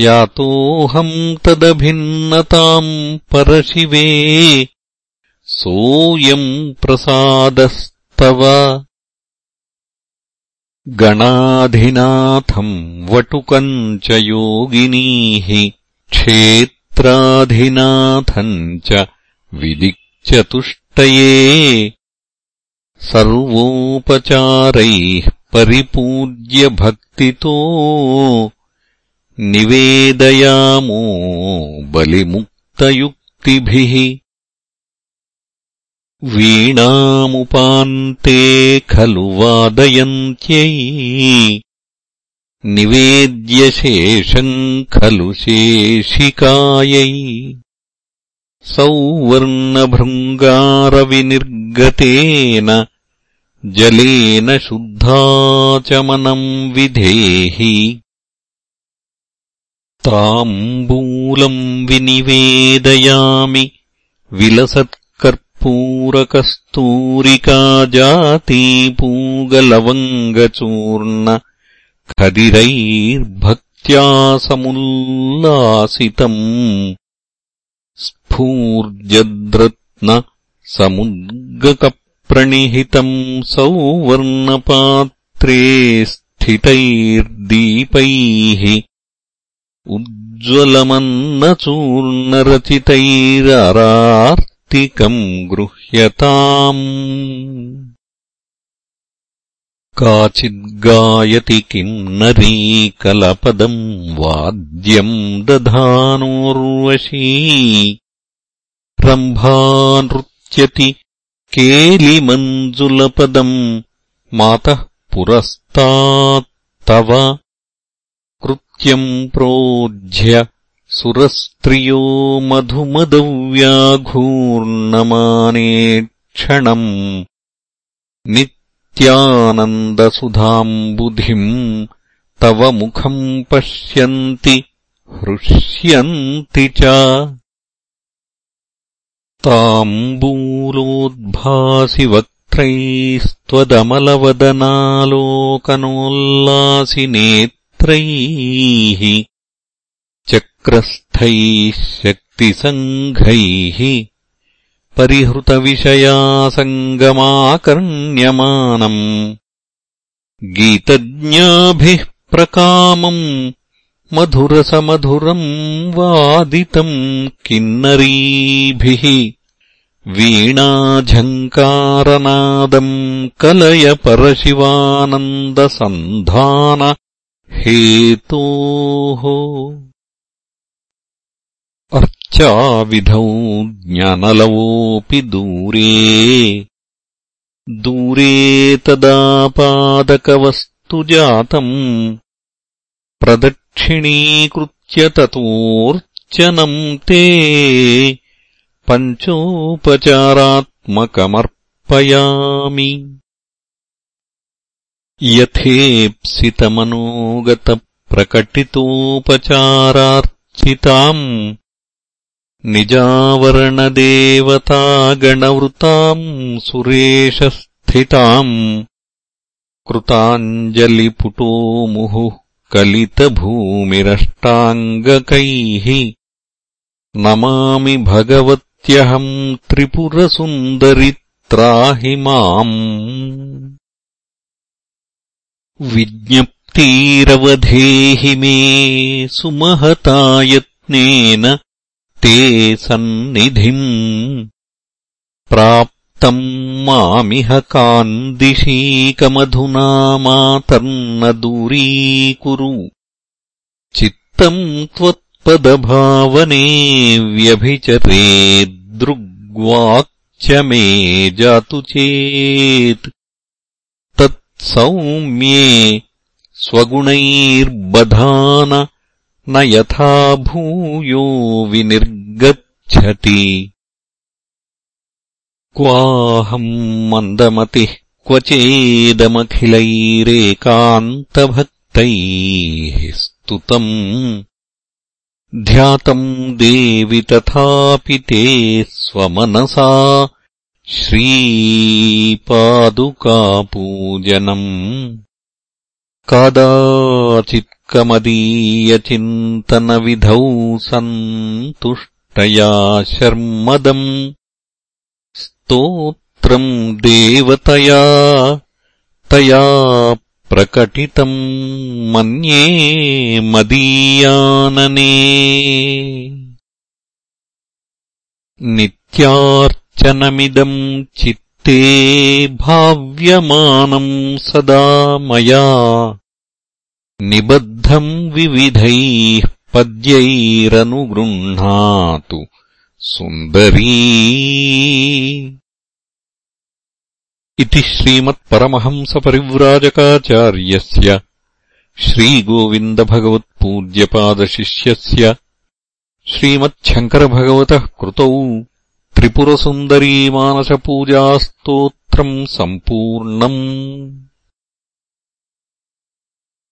यातोऽहम् तदभिन्नताम् परशिवे। सोऽयम् प्रसादस्तव। गणाधिनाथम् वटुकम् च योगिनीः क्षेत्राधिनाथम् च विदिक्चतुष्टये। सर्वोपचारैः परिपूज्य भक्तितो निवेदयामो बलिमुक्तयुक्तिभिः। वीणामुपान्ते खलु वादयन्त्यै निवेद्यशेषम् खलु शेषिकायै। सौवर्णभृङ्गारविनिर्गतेन जलेन शुद्धाचमनम् विधेहि ताम्बूलम् विनिवेदयामि विलसत्कर्पूरकस्तूरिकाजातीपूगलवङ्गचूर्ण खदिरैर्भक्त्या समुल्लासितम् स्फूर्जद्रत्न समुद्गकप्रणिहितम् सौवर्णपात्रे स्थितैर्दीपैः उज्ज्वलमन्नचूर्णरचितैररार्तिकम् गृह्यताम्। काचिद्गायति किम् नरीकलपदम् वाद्यम् दधानोर्वशी। रम्भा नृत्यति केलिमञ्जुलपदम् मातः पुरस्तात्तव कृत्यम् प्रोज्झ्य सुरस्त्रियो मधुमदव्याघूर्णमाने क्षणम् नित्यानन्दसुधाम्बुधिम् तव मुखम् पश्यन्ति हृष्यन्ति च। ताम्बूलोद्भासि चक्रस्थैः शक्तिसङ्घैः परिहृतविषयासङ्गमाकर्ण्यमानम् गीतज्ञाभिः प्रकामम् मधुरसमधुरम् वादितम् किन्नरीभिः वीणाझङ्कारनादम् कलय हेतोः। अर्चाविधौ ज्ञानलवोऽपि दूरे। दूरे तदापादकवस्तु जातम् प्रदक्षिणीकृत्य ततोऽर्चनम् ते। पञ्चोपचारात्मकमर्पयामि यथेप्सितमनोगतप्रकटितोपचारार्चिताम् निजावरणदेवतागणवृताम् सुरेशस्थिताम् कृताञ्जलिपुटो मुहुः कलितभूमिरष्टाङ्गकैः नमामि भगवत्यहम् त्रिपुरसुन्दरि त्राहि माम् विज्ञप्तिरवधेहि मे सुमहतायत्नेन ते सन्निधिम् प्राप्तम् मामिह कान्दिशीकमधुना मातर्न दूरीकुरु। चित्तम् त्वत्पदभावने व्यभिचरे दृग्वाक्च मे जातु चेत् तत्सौम्ये स्वगुणैर्बधान न यथा भूयो विनिर्गच्छति। क्वाहम् मन्दमतिः क्व चेदमखिलैरेकान्तभक्तैः स्तुतम्। ध्यातम् देवि तथापि ते स्वमनसा श्रीपादुकापूजनम् कादाचित्कमदीयचिन्तनविधौ सन्तुष्टया शर्मदम् स्तोत्रम् देवतया तया प्रकटितम् मन्ये मदीयानने नित्यार्चनमिदम् चित्ते भाव्यमानम् सदा मया। निबद्धम् विविधैः पद्यैरनुगृह्णातु सुन्दरी। इति श्रीमत्परमहंसपरिव्राजकाचार्यस्य श्रीगोविन्दभगवत्पूज्यपादशिष्यस्य श्रीमच्छङ्करभगवतः कृतौ त्रिपुरसुन्दरीमानसपूजास्तोत्रम् सम्पूर्णम्